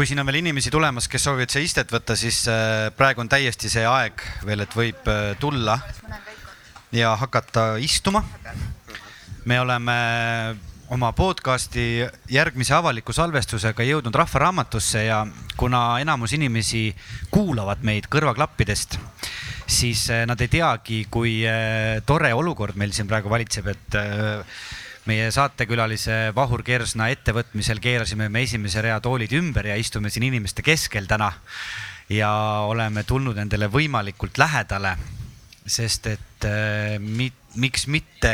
kui siin on veel inimesi tulemas, kes soovivad siia istet võtta, siis äh, praegu on täiesti see aeg veel, et võib äh, tulla ja hakata istuma. me oleme oma podcasti järgmise avaliku salvestusega jõudnud Rahvaraamatusse ja kuna enamus inimesi kuulavad meid kõrvaklappidest, siis äh, nad ei teagi, kui tore olukord meil siin praegu valitseb, et meie saatekülalise Vahur Kersna ettevõtmisel keerasime me esimese rea toolid ümber ja istume siin inimeste keskel täna. ja oleme tulnud nendele võimalikult lähedale, sest et äh, mi, miks mitte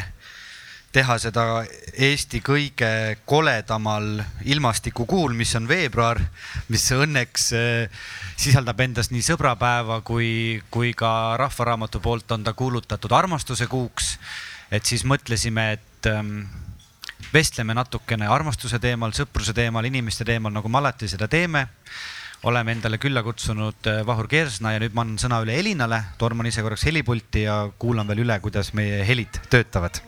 teha seda Eesti kõige koledamal ilmastikukuul, mis on veebruar, mis õnneks äh, sisaldab endas nii sõbrapäeva kui, kui ka Rahvaraamatu poolt on ta kuulutatud armastuse kuuks. et siis mõtlesime, et ähm, vestleme natukene armastuse teemal, sõpruse teemal, inimeste teemal, nagu me alati seda teeme. oleme endale külla kutsunud äh, Vahur Kersna ja nüüd ma annan sõna üle Elinale, torman ise korraks helipulti ja kuulan veel üle, kuidas meie helid töötavad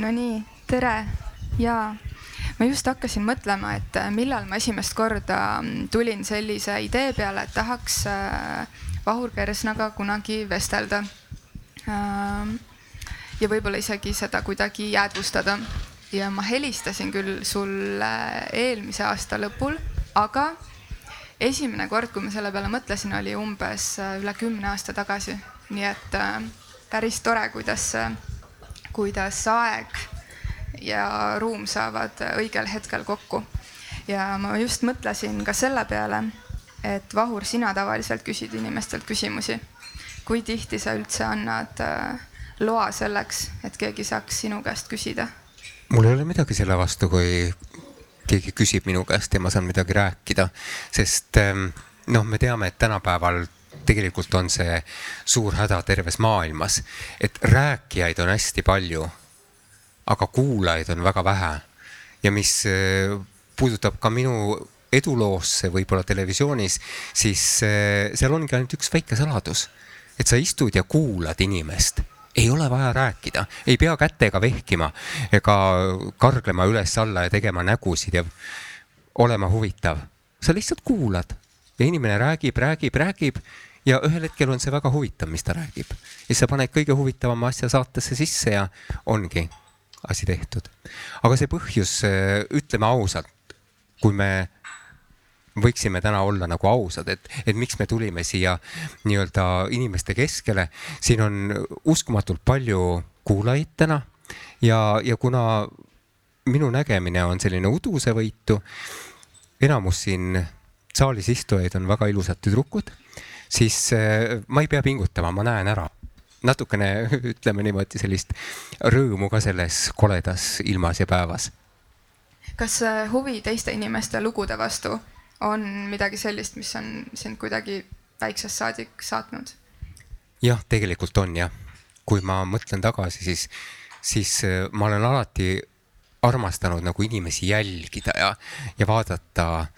Nonii, tere ja ma just hakkasin mõtlema, et äh, millal ma esimest korda mm, tulin sellise idee peale, et tahaks äh, Vahur Kersnaga kunagi vestelda. Ähm, ja võib-olla isegi seda kuidagi jäädvustada. ja ma helistasin küll sulle eelmise aasta lõpul, aga esimene kord, kui ma selle peale mõtlesin, oli umbes äh, üle kümne aasta tagasi. nii et päris tore, kuidas kuidas aeg ja ruum saavad õigel hetkel kokku. ja ma just mõtlesin ka selle peale, et Vahur, sina tavaliselt küsid inimestelt küsimusi. kui tihti sa üldse annad äh, loa selleks, et keegi saaks sinu käest küsida? mul ei ole midagi selle vastu, kui keegi küsib minu käest ja ma saan midagi rääkida, sest ähm, noh, me teame, et tänapäeval tegelikult on see suur häda terves maailmas, et rääkijaid on hästi palju, aga kuulajaid on väga vähe. ja mis äh, puudutab ka minu eduloosse võib-olla televisioonis, siis äh, seal ongi ainult üks väike saladus, et sa istud ja kuulad inimest ei ole vaja rääkida, ei pea kätega vehkima ega karglema üles-alla ja tegema nägusid ja olema huvitav. sa lihtsalt kuulad ja inimene räägib, räägib, räägib ja ühel hetkel on see väga huvitav, mis ta räägib. ja siis sa paned kõige huvitavama asja saatesse sisse ja ongi asi tehtud. aga see põhjus, äh, ütleme ausalt, kui me võiksime täna olla nagu ausad, et, et miks me tulime siia nii-öelda inimeste keskele, siin on uskumatult palju kuulajaid täna ja, ja kuna minu nägemine on selline udusevõitu, enamus siin saalis istujaid on väga ilusad tüdrukud siis äh, ma ei pea pingutama, ma näen ära natukene, ütleme niimoodi, sellist rõõmu ka selles koledas ilmas ja päevas. kas huvi teiste inimeste lugude vastu on midagi sellist, mis on sind kuidagi väiksest saadik saatnud? jah, tegelikult on jah. kui ma mõtlen tagasi, siis, siis äh, ma olen alati armastanud nagu inimesi jälgida ja, ja vaadata äh,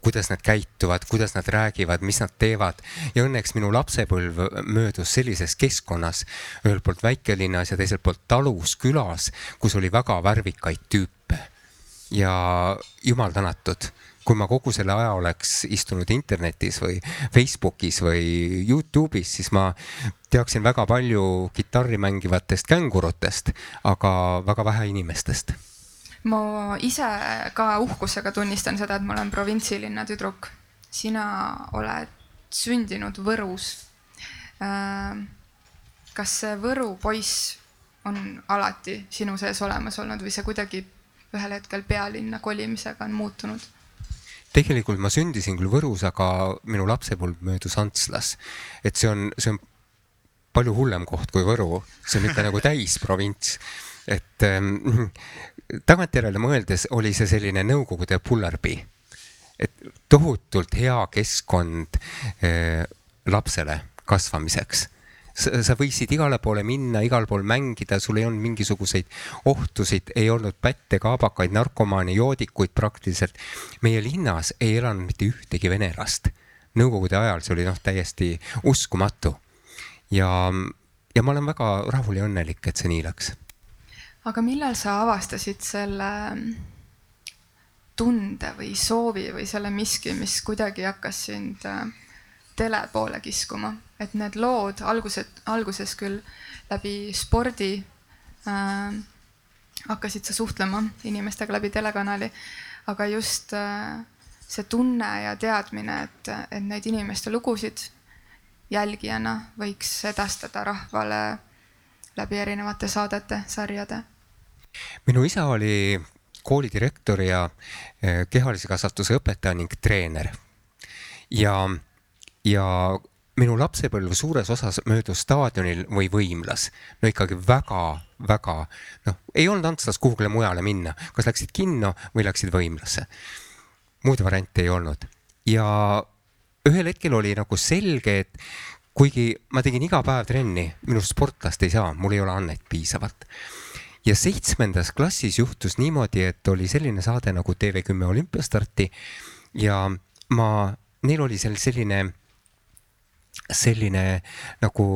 kuidas nad käituvad, kuidas nad räägivad, mis nad teevad ja õnneks minu lapsepõlv möödus sellises keskkonnas, ühelt poolt väikelinnas ja teiselt poolt talus, külas, kus oli väga värvikaid tüüpe. ja jumal tänatud, kui ma kogu selle aja oleks istunud internetis või Facebookis või Youtube'is, siis ma teaksin väga palju kitarri mängivatest kängurutest, aga väga vähe inimestest ma ise ka uhkusega tunnistan seda, et ma olen provintsilinna tüdruk. sina oled sündinud Võrus. Äh, kas see Võru poiss on alati sinu sees olemas olnud või see kuidagi ühel hetkel pealinna kolimisega on muutunud? tegelikult ma sündisin küll Võrus, aga minu lapsepõlv möödus Antslas. et see on, see on palju hullem koht kui Võru, see on ikka nagu täisprovints et ähm, tagantjärele mõeldes oli see selline Nõukogude pullerbi, et tohutult hea keskkond äh, lapsele kasvamiseks sa võisid igale poole minna, igal pool mängida, sul ei olnud mingisuguseid ohtusid, ei olnud pätte, kaabakaid, narkomaane, joodikuid praktiliselt. meie linnas ei elanud mitte ühtegi venelast. Nõukogude ajal see oli noh, täiesti uskumatu. ja, ja ma olen väga rahul ja õnnelik, et see nii läks. Aga millal sa avastasid selle tunde või soovi või selle miski, mis kuidagi hakkas sind äh, tele poole kiskuma, et need lood algused, alguses küll läbi spordi äh, hakkasid sa suhtlema inimestega läbi telekanali, aga just äh, see tunne ja teadmine, et, et neid inimeste lugusid jälgijana võiks edastada rahvale läbi erinevate saadete, sarjade. Minu isa oli koolidirektor ja eh, kehalise kasvatuse õpetaja ning treener. ja, ja minu lapsepõlv suures osas möödus staadionil või võimlas. no ikkagi väga-väga, noh, ei olnud Antslas kuhugile mujale minna, kas läksid kinno või läksid võimlasse. muud variante ei olnud ja ühel hetkel oli nagu selge, et kuigi ma tegin iga päev trenni, minust sportlast ei saa, mul ei ole annet piisavalt ja seitsmendas klassis juhtus niimoodi, et oli selline saade nagu TV10 olümpiastarti. Ja ma, neil oli seal selline, selline nagu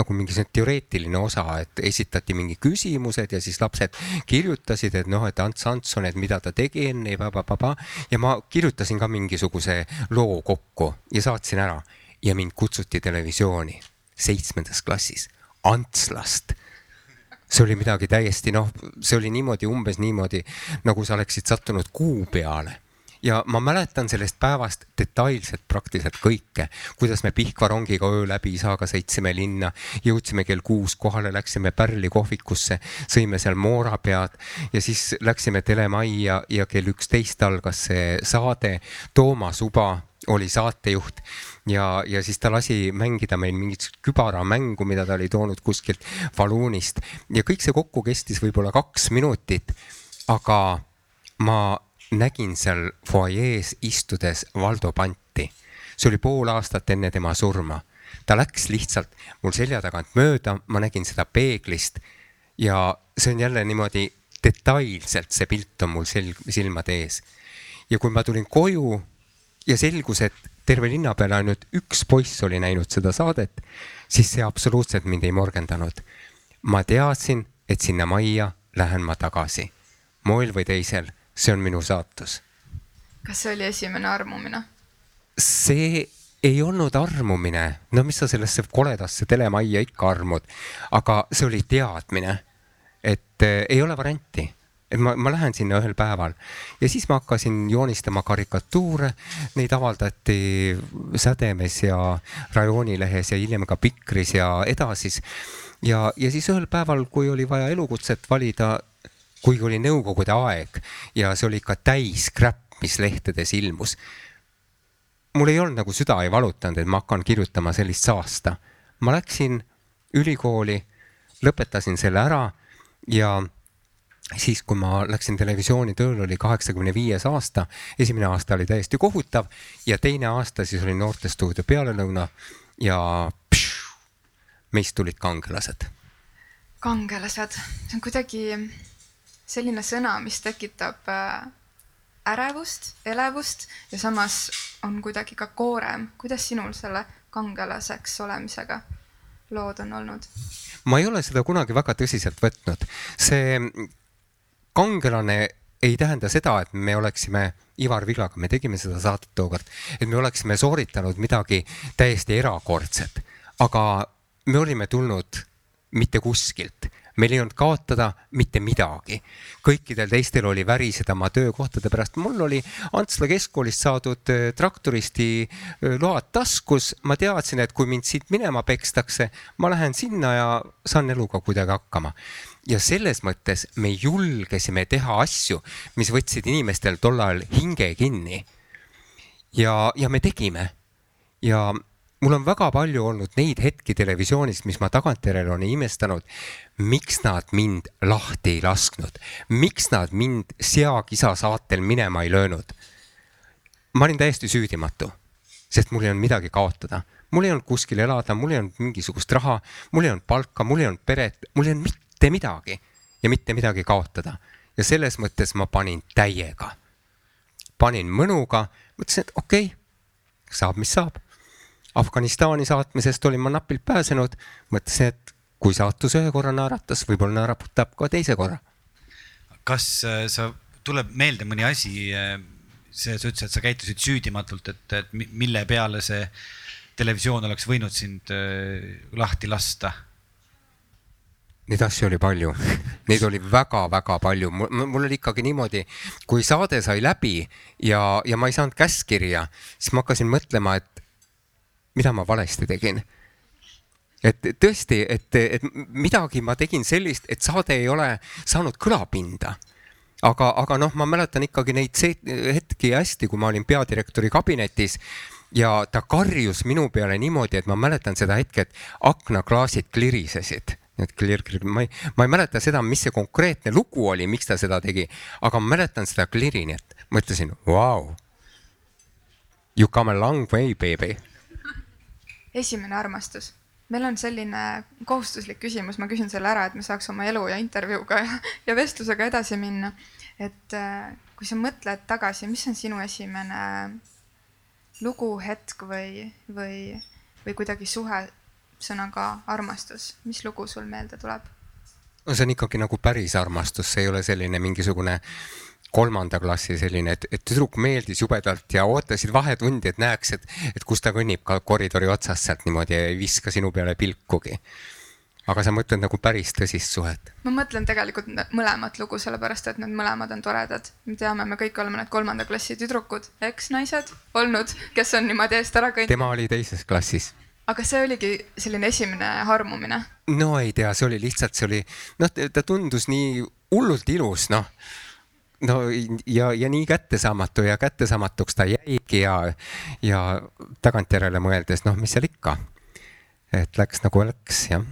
nagu mingi see teoreetiline osa, et esitati mingi küsimused ja siis lapsed kirjutasid, et noh, et Ants Antson, et mida ta tegi enne ja pa-pa-pa-pa ja ma kirjutasin ka mingisuguse loo kokku ja saatsin ära. Ja mind kutsuti televisiooni seitsmendas klassis Antslast see oli midagi täiesti noh, see oli niimoodi, umbes niimoodi, nagu sa oleksid sattunud kuu peale ja ma mäletan sellest päevast detailselt praktiliselt kõike, kuidas me Pihkva rongiga öö läbi isaga sõitsime linna, jõudsime kell kuus kohale, läksime Pärli kohvikusse, sõime seal moorapead ja siis läksime telemajja ja kell üksteist algas see saade. Toomas Uba oli saatejuht ja, ja siis ta lasi mängida meil mingit kübaramängu, mida ta oli toonud kuskilt Falunist ja kõik see kokku kestis võib-olla kaks minutit. aga ma nägin seal fuajees istudes Valdo Panti. see oli pool aastat enne tema surma. ta läks lihtsalt mul selja tagant mööda, ma nägin seda peeglist ja see on jälle niimoodi detailselt, see pilt on mul selg, silmade ees. ja kui ma tulin koju ja selgus, et terve linna peale ainult üks poiss oli näinud seda saadet, siis see absoluutselt mind ei morgendanud. ma teadsin, et sinna majja lähen ma tagasi, moel või teisel see on minu saatus. kas see oli esimene armumine? see ei olnud armumine, no mis sa sellesse koledasse telemajja ikka armud, aga see oli teadmine, et äh, ei ole varianti et ma, ma lähen sinna ühel päeval ja siis ma hakkasin joonistama karikatuure, neid avaldati Sädemes ja Rajoonilehes ja hiljem ka Pikris ja Edasis. ja, ja siis ühel päeval, kui oli vaja elukutset valida, kuigi oli nõukogude aeg ja see oli ikka täis kräpp, mis lehtedes ilmus. mul ei olnud nagu süda ei valutanud, et ma hakkan kirjutama sellist saasta. ma läksin ülikooli, lõpetasin selle ära ja siis, kui ma läksin televisiooni tööle, oli kaheksakümne viies aasta, esimene aasta oli täiesti kohutav ja teine aasta siis oli noortestuudio pealelõuna ja pšu, meist tulid kangelased. kangelased, see on kuidagi selline sõna, mis tekitab äh, ärevust, elevust ja samas on kuidagi ka koorem. kuidas sinul selle kangelaseks olemisega lood on olnud? ma ei ole seda kunagi väga tõsiselt võtnud. see kangelane ei tähenda seda, et me oleksime Ivar Villaga, me tegime seda saadet tookord, et me oleksime sooritanud midagi täiesti erakordset, aga me olime tulnud mitte kuskilt. Meil ei olnud kaotada mitte midagi. kõikidel teistel oli väriseda oma töökohtade pärast, mul oli Antsla keskkoolist saadud äh, traktoristi äh, load taskus, ma teadsin, et kui mind siit minema pekstakse, ma lähen sinna ja saan eluga kuidagi hakkama ja selles mõttes me julgesime teha asju, mis võtsid inimestel tol ajal hinge kinni. ja, ja me tegime ja mul on väga palju olnud neid hetki televisioonis, mis ma tagantjärele olen imestanud, miks nad mind lahti ei lasknud, miks nad mind seakisa saatel minema ei löönud. ma olin täiesti süüdimatu, sest mul ei olnud midagi kaotada. mul ei olnud kuskil elada, mul ei olnud mingisugust raha, mul ei olnud palka, mul ei olnud peret, mul ei olnud mitte midagi ja mitte midagi kaotada. ja selles mõttes ma panin täiega, panin mõnuga, mõtlesin, et okei okay,, saab, mis saab. Afganistani saatmisest olin ma napilt pääsenud, mõtlesin, et kui saatus ühe korra naeratas, võib-olla naeratab ka teise korra. kas äh, sa, tuleb meelde mõni asi, äh, sa ütlesid, et sa käitusid süüdimatult, et, et mille peale see televisioon oleks võinud sind äh, lahti lasta? Neid asju oli palju, neid oli väga-väga palju, mul oli ikkagi niimoodi, kui saade sai läbi ja, ja ma ei saanud käskkirja, siis ma hakkasin mõtlema, et mida ma valesti tegin. et tõesti, et, et midagi ma tegin sellist, et saade ei ole saanud kõlapinda. Aga, aga noh, ma mäletan ikkagi neid hetki hästi, kui ma olin peadirektori kabinetis ja ta karjus minu peale niimoodi, et ma mäletan seda hetke, et aknaklaasid klirisesid et clear, clear, ma ei, ma ei mäleta seda, mis see konkreetne lugu oli, miks ta seda tegi, aga ma mäletan seda clear'i, nii et mõtlesin, vau. You come a long way, baby. esimene armastus meil on selline kohustuslik küsimus, ma küsin selle ära, et me saaks oma elu ja intervjuuga ja, ja vestlusega edasi minna. et äh, kui sa mõtled tagasi, mis on sinu esimene lugu, hetk või, või, või kuidagi suhe sõnaga armastus, mis lugu sul meelde tuleb? no see on ikkagi nagu päris armastus, see ei ole selline mingisugune kolmanda klassi selline, et, et tüdruk meeldis jubedalt ja ootasid vahetundi, et näeks, et, et kus ta kõnnib ka koridori otsast sealt niimoodi ja ei viska sinu peale pilkugi. aga sa mõtled nagu päris tõsist suhet? ma mõtlen tegelikult mõlemat lugu, sellepärast et need mõlemad on toredad. me teame, me kõik oleme need kolmanda klassi tüdrukud, eksnaised olnud, kes on niimoodi eest ära kõndinud. tema oli teises klassis aga see oligi selline esimene harmumine? no ei tea, see oli lihtsalt, see oli, noh, ta tundus nii hullult ilus, noh. no ja, ja nii kättesaamatu ja kättesaamatuks ta jäigi ja, ja tagantjärele mõeldes, noh, mis seal ikka. et läks nagu läks, jah.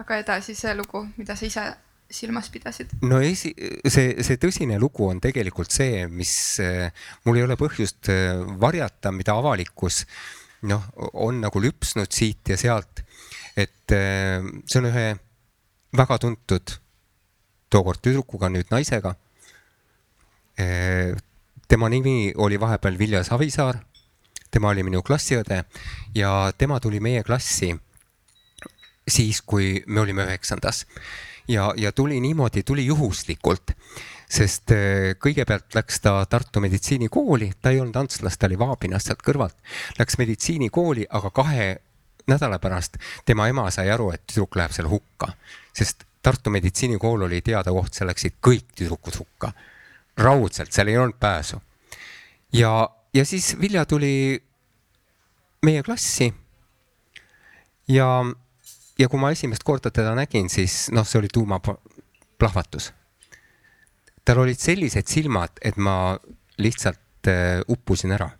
aga edasi see lugu, mida sa ise silmas pidasid? no esi, see, see tõsine lugu on tegelikult see, mis mul ei ole põhjust varjata, mida avalikkus äh, noh, on nagu lüpsnud siit ja sealt. et äh, see on ühe väga tuntud tookord tüdrukuga, nüüd naisega. Äh, tema nimi oli vahepeal Vilja Savisaar. tema oli minu klassiõde ja tema tuli meie klassi siis, kui me olime üheksandas ja, ja tuli niimoodi, tuli juhuslikult sest äh, kõigepealt läks ta Tartu meditsiinikooli, ta ei olnud Antslas, ta oli Vaabinas sealt kõrvalt, läks meditsiinikooli, aga kahe nädala pärast tema ema sai aru, et tüdruk läheb seal hukka, sest Tartu meditsiinikool oli teada koht, seal läksid kõik tüdrukud hukka. raudselt, seal ei olnud pääsu. ja, ja siis Vilja tuli meie klassi. ja, ja kui ma esimest korda teda nägin, siis noh, see oli tuumaplahvatus tal olid sellised silmad, et ma lihtsalt äh, uppusin ära.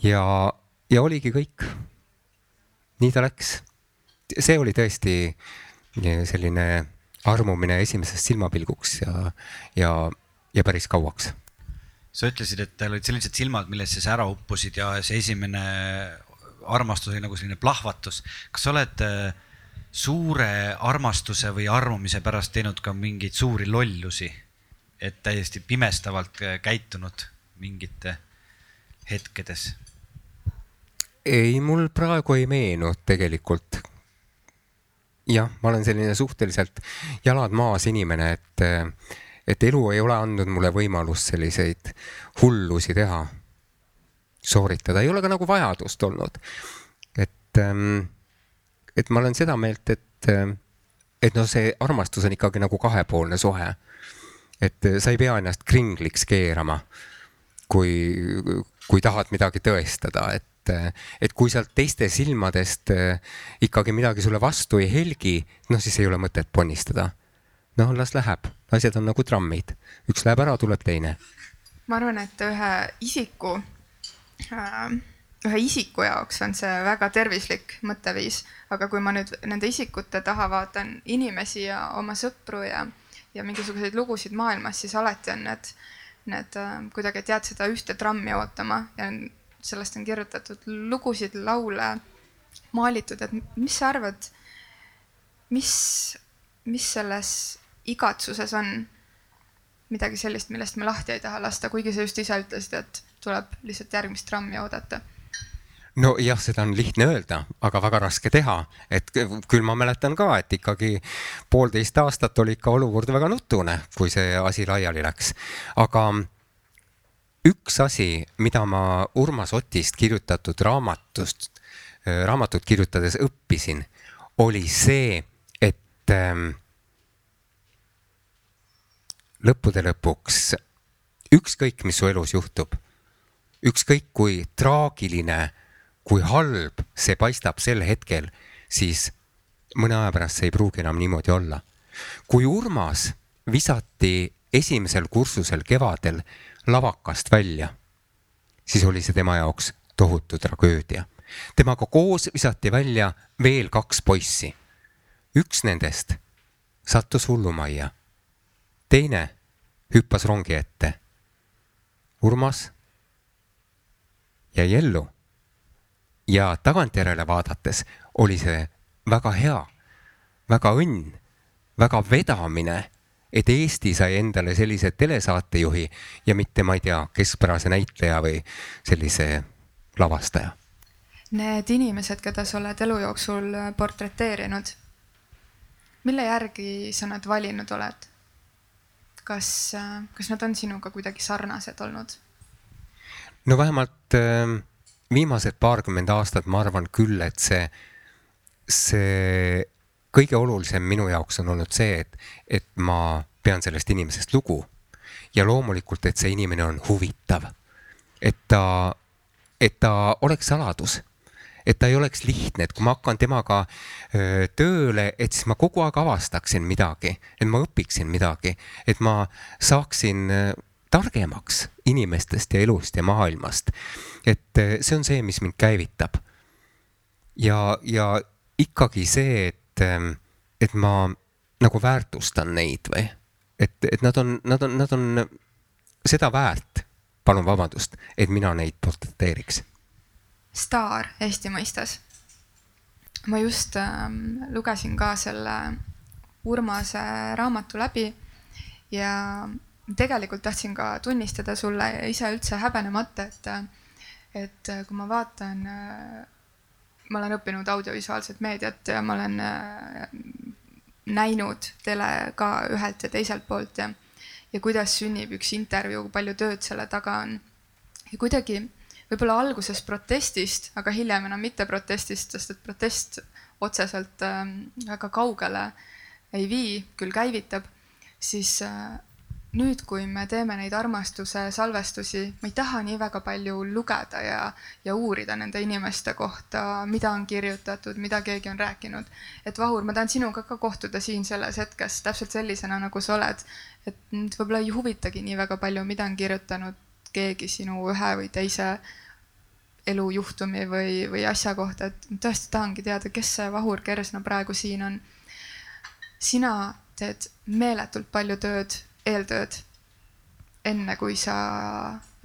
ja, ja oligi kõik. nii ta läks. see oli tõesti äh, selline armumine esimesest silmapilguks ja, ja, ja päris kauaks. sa ütlesid, et tal olid sellised silmad, millesse sa ära uppusid ja see esimene armastus oli nagu selline plahvatus. kas sa oled äh, suure armastuse või armumise pärast teinud ka mingeid suuri lollusi, et täiesti pimestavalt käitunud mingite hetkedes? ei, mul praegu ei meenu tegelikult. jah, ma olen selline suhteliselt jalad maas inimene, et, et elu ei ole andnud mulle võimalust selliseid hullusi teha, sooritada, ei ole ka nagu vajadust olnud. et ähm, et ma olen seda meelt, et, et noh, see armastus on ikkagi nagu kahepoolne suhe. Et sa ei pea ennast kringliks keerama, kui, kui tahad midagi tõestada, et, et kui sealt teiste silmadest ikkagi midagi sulle vastu ei helgi, noh, siis ei ole mõtet ponnistada. noh, las läheb, asjad on nagu trammid, üks läheb ära, tuleb teine. ma arvan, et ühe isiku äh ühe isiku jaoks on see väga tervislik mõtteviis, aga kui ma nüüd nende isikute taha vaatan inimesi ja oma sõpru ja, ja mingisuguseid lugusid maailmas, siis alati on need, need äh, kuidagi, et jääd seda ühte trammi ootama ja sellest on kirjutatud lugusid, laule, maalitud, et mis sa arvad, mis, mis selles igatsuses on midagi sellist, millest me lahti ei taha lasta, kuigi sa just ise ütlesid, et tuleb lihtsalt järgmist trammi oodata nojah, seda on lihtne öelda, aga väga raske teha, et küll ma mäletan ka, et ikkagi poolteist aastat oli ikka olukord väga nutune, kui see asi laiali läks. aga üks asi, mida ma Urmas Otist kirjutatud raamatust, raamatut kirjutades õppisin, oli see, et ähm, lõppude lõpuks ükskõik, mis su elus juhtub, ükskõik kui traagiline kui halb see paistab sel hetkel, siis mõne aja pärast see ei pruugi enam niimoodi olla. kui Urmas visati esimesel kursusel kevadel lavakast välja, siis oli see tema jaoks tohutu tragöödia. temaga koos visati välja veel kaks poissi. üks nendest sattus hullumajja, teine hüppas rongi ette. Urmas jäi ellu ja tagantjärele vaadates oli see väga hea, väga õnn, väga vedamine, et Eesti sai endale sellise telesaatejuhi ja mitte, ma ei tea, keskpärase näitleja või sellise lavastaja. Need inimesed, keda sa oled elu jooksul portreteerinud, mille järgi sa nad valinud oled? kas, kas nad on sinuga kuidagi sarnased olnud? no vähemalt äh viimased paarkümmend aastat ma arvan küll, et see, see kõige olulisem minu jaoks on olnud see, et, et ma pean sellest inimesest lugu. Ja loomulikult, et see inimene on huvitav. et ta, et ta oleks saladus, et ta ei oleks lihtne, et kui ma hakkan temaga öö, tööle, et siis ma kogu aeg avastaksin midagi, et ma õpiksin midagi, et ma saaksin targemaks inimestest ja elust ja maailmast. et eh, see on see, mis mind käivitab. ja, ja ikkagi see, et, eh, et ma nagu väärtustan neid või et, et nad on, nad on, nad on seda väärt, palun vabandust, et mina neid portreteeriks. staar Eesti mõistes. ma just äh, lugesin ka selle Urmase raamatu läbi ja tegelikult tahtsin ka tunnistada sulle ise üldse häbenemata, et, et kui ma vaatan, ma olen õppinud audiovisuaalset meediat ja ma olen näinud tele ka ühelt ja teiselt poolt ja, ja kuidas sünnib üks intervjuu, palju tööd selle taga on. ja kuidagi võib-olla alguses protestist, aga hiljem enam mitte protestist, sest et protest otseselt äh, väga kaugele ei vii, küll käivitab, siis äh, nüüd, kui me teeme neid armastuse salvestusi, ma ei taha nii väga palju lugeda ja, ja uurida nende inimeste kohta, mida on kirjutatud, mida keegi on rääkinud. et Vahur, ma tahan sinuga ka kohtuda siin selles hetkes täpselt sellisena, nagu sa oled. et võib-olla ei huvitagi nii väga palju, mida on kirjutanud keegi sinu ühe või teise elujuhtumi või, või asja kohta, et tõesti tahangi teada, kes see Vahur Kersna praegu siin on. sina teed meeletult palju tööd eeltööd, enne kui sa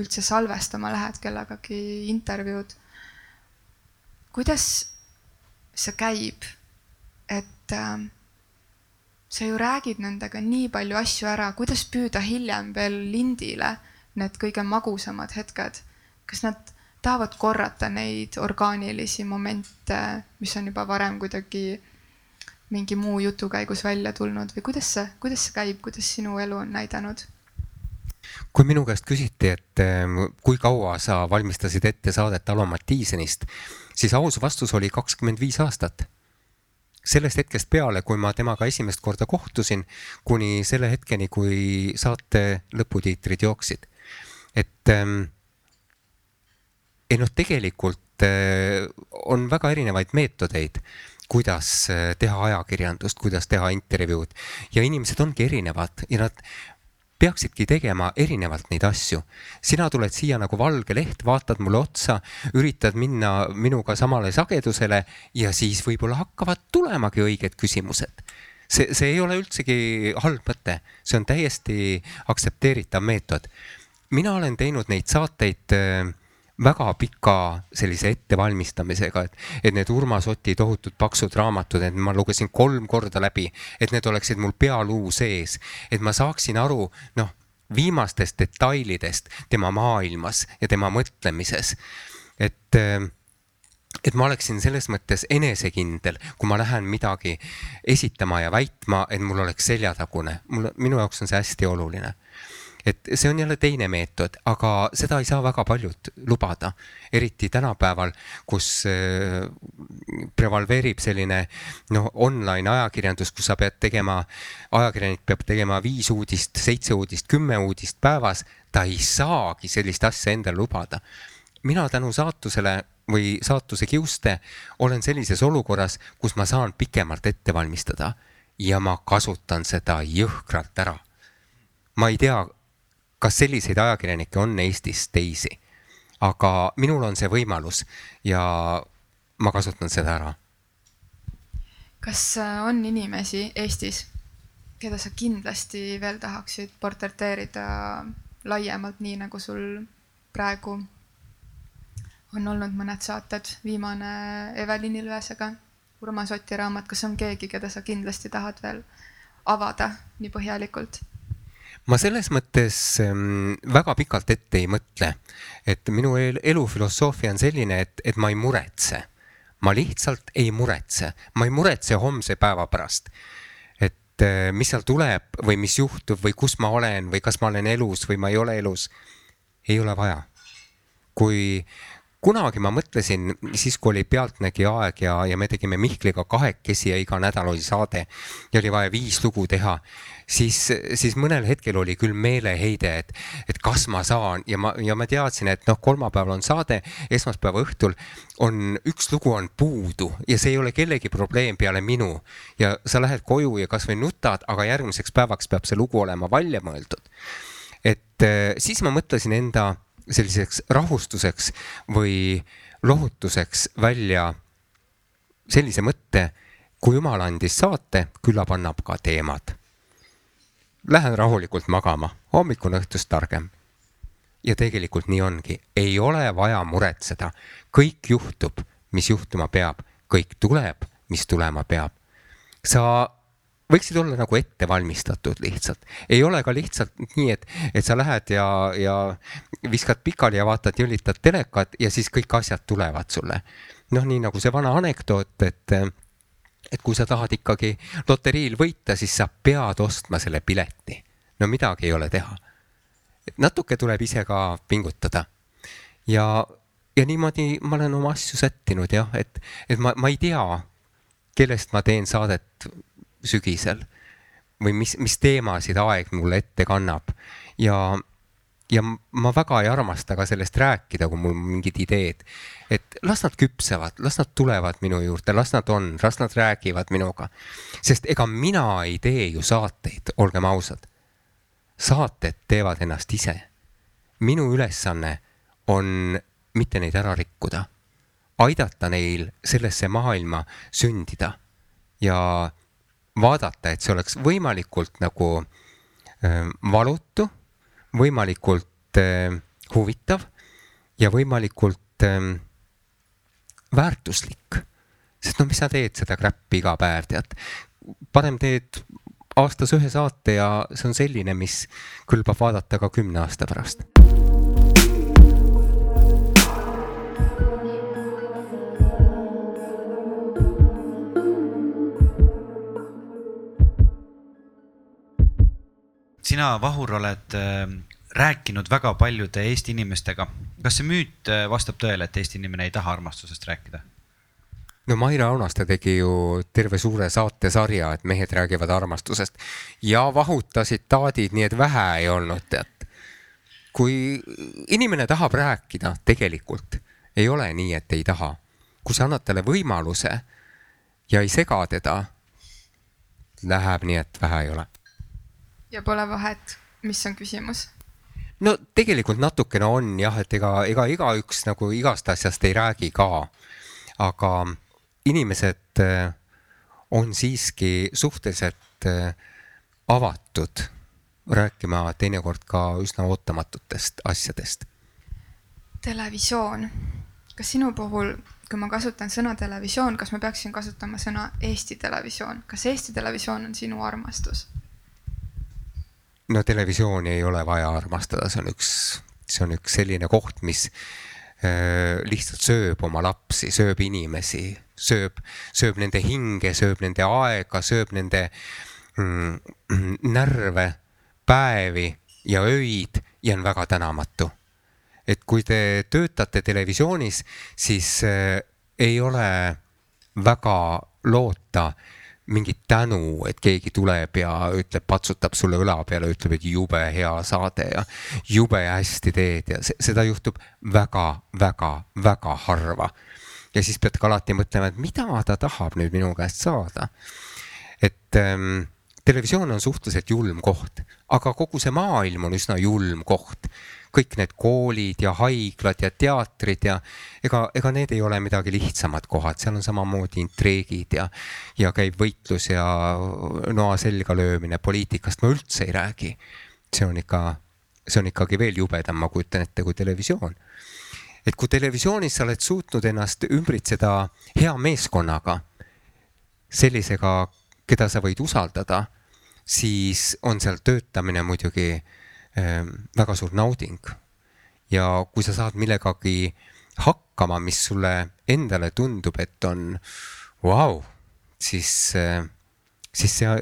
üldse salvestama lähed kellegagi intervjuud. kuidas see käib, et äh, sa ju räägid nendega nii palju asju ära, kuidas püüda hiljem veel lindile need kõige magusamad hetked, kas nad tahavad korrata neid orgaanilisi momente, mis on juba varem kuidagi mingi muu jutu käigus välja tulnud või kuidas see, kuidas see käib, kuidas sinu elu on näidanud? kui minu käest küsiti, et ähm, kui kaua sa valmistasid ette saadet Alo Mattiisenist, siis aus vastus oli kakskümmend viis aastat. sellest hetkest peale, kui ma temaga esimest korda kohtusin, kuni selle hetkeni, kui saate lõputiitrid jooksid. et ähm, ei noh, tegelikult äh, on väga erinevaid meetodeid kuidas äh, teha ajakirjandust, kuidas teha intervjuud ja inimesed ongi erinevad ja nad peaksidki tegema erinevalt neid asju. sina tuled siia nagu valge leht, vaatad mulle otsa, üritad minna minuga samale sagedusele ja siis võib-olla hakkavad tulemagi õiged küsimused. see, see ei ole üldsegi halb mõte, see on täiesti aktsepteeritav meetod. mina olen teinud neid saateid äh, väga pika sellise ettevalmistamisega, et, et need Urmas Oti tohutud paksud raamatud, et ma lugesin kolm korda läbi, et need oleksid mul pealuu sees, et ma saaksin aru, noh, viimastest detailidest tema maailmas ja tema mõtlemises. et et ma oleksin selles mõttes enesekindel, kui ma lähen midagi esitama ja väitma, et mul oleks seljatagune, mul, minu jaoks on see hästi oluline et see on jälle teine meetod, aga seda ei saa väga paljud lubada, eriti tänapäeval, kus äh, prevaleerib selline noh, online ajakirjandus, kus sa pead tegema, ajakirjanik peab tegema viis uudist, seitse uudist, kümme uudist päevas, ta ei saagi sellist asja endale lubada. mina tänu saatusele või saatuse kiuste olen sellises olukorras, kus ma saan pikemalt ette valmistada ja ma kasutan seda jõhkralt ära. ma ei tea, kas selliseid ajakirjanikke on Eestis teisi? aga minul on see võimalus ja ma kasutan seda ära. kas äh, on inimesi Eestis, keda sa kindlasti veel tahaksid portreteerida laiemalt, nii nagu sul praegu on olnud mõned saated, viimane Evelin Ilvesega, Urmas Oti raamat, kas on keegi, keda sa kindlasti tahad veel avada nii põhjalikult? Ma selles mõttes ähm, väga pikalt ette ei mõtle, et minu elu filosoofia on selline, et, et ma ei muretse. ma lihtsalt ei muretse, ma ei muretse homse päeva pärast. et äh, mis seal tuleb või mis juhtub või kus ma olen või kas ma olen elus või ma ei ole elus. ei ole vaja. kui kunagi ma mõtlesin, siis kui oli Pealtnägija aeg ja, ja me tegime Mihkliga kahekesi ja iga nädal oli saade ja oli vaja viis lugu teha, siis, siis mõnel hetkel oli küll meeleheide, et, et kas ma saan ja ma, ja ma teadsin, et noh, kolmapäeval on saade, esmaspäeva õhtul on üks lugu on puudu ja see ei ole kellegi probleem peale minu ja sa lähed koju ja kasvõi nutad, aga järgmiseks päevaks peab see lugu olema välja mõeldud. et eh, siis ma mõtlesin enda selliseks rahustuseks või lohutuseks välja sellise mõtte, kui jumal andis saate, küllap annab ka teemad. Lähen rahulikult magama, hommik on õhtust targem. ja tegelikult nii ongi, ei ole vaja muretseda, kõik juhtub, mis juhtuma peab, kõik tuleb, mis tulema peab. sa võiksid olla nagu ette valmistatud lihtsalt, ei ole ka lihtsalt nii, et, et sa lähed ja, ja viskad pikali ja vaatad, jõllitad telekat ja siis kõik asjad tulevad sulle. noh, nii nagu see vana anekdoot, et, et kui sa tahad ikkagi loteriil võita, siis sa pead ostma selle pileti. no midagi ei ole teha. natuke tuleb ise ka pingutada. ja, ja niimoodi ma olen oma asju sättinud jah, et, et ma, ma ei tea, kellest ma teen saadet sügisel või mis, mis teemasid aeg mulle ette kannab ja, ja ma väga ei armasta ka sellest rääkida, kui mul mingid ideed, et las nad küpsevad, las nad tulevad minu juurde, las nad on, las nad räägivad minuga. sest ega mina ei tee ju saateid, olgem ausad. saated teevad ennast ise. minu ülesanne on mitte neid ära rikkuda, aidata neil sellesse maailma sündida ja vaadata, et see oleks võimalikult nagu valutu, võimalikult huvitav ja võimalikult väärtuslik. sest no mis sa teed seda kräppi iga päev, tead. parem teed aastas ühe saate ja see on selline, mis kõlbab vaadata ka kümne aasta pärast sina, Vahur, oled äh, rääkinud väga paljude Eesti inimestega. kas see müüt äh, vastab tõele, et Eesti inimene ei taha armastusest rääkida? no Maire Aunaste tegi ju terve suure saatesarja, et mehed räägivad armastusest ja vahuta tsitaadid, nii et vähe ei olnud, tead. kui inimene tahab rääkida, tegelikult ei ole nii, et ei taha. kui sa annad talle võimaluse ja ei sega teda, läheb nii, et vähe ei ole ja pole vahet, mis on küsimus? no tegelikult natukene on jah, et ega, ega igaüks nagu igast asjast ei räägi ka. aga inimesed äh, on siiski suhteliselt äh, avatud rääkima teinekord ka üsna ootamatutest asjadest. televisioon, kas sinu puhul, kui ma kasutan sõna televisioon, kas ma peaksin kasutama sõna Eesti Televisioon, kas Eesti Televisioon on sinu armastus? No televisiooni ei ole vaja armastada, see on üks, see on üks selline koht, mis äh, lihtsalt sööb oma lapsi, sööb inimesi, sööb, sööb nende hinge, sööb nende aega, sööb nende mm, närve, päevi ja öid ja on väga tänamatu. et kui te töötate televisioonis, siis äh, ei ole väga loota mingit tänu, et keegi tuleb ja ütleb, patsutab sulle õla peale, ütleb, et jube hea saade ja jube hästi teed ja se seda juhtub väga-väga-väga harva. ja siis pead ka alati mõtlema, et mida ta tahab nüüd minu käest saada. et ähm, televisioon on suhteliselt julm koht, aga kogu see maailm on üsna julm koht kõik need koolid ja haiglad ja teatrid ja ega, ega need ei ole midagi lihtsamad kohad, seal on samamoodi intriigid ja, ja käib võitlus ja noa selga löömine, poliitikast ma üldse ei räägi. see on ikka, see on ikkagi veel jubedam, ma kujutan ette, kui televisioon. et kui televisioonis sa oled suutnud ennast ümbritseda hea meeskonnaga, sellisega, keda sa võid usaldada, siis on seal töötamine muidugi väga suur nauding. ja kui sa saad millegagi hakkama, mis sulle endale tundub, et on vau wow,, siis, ehm, siis see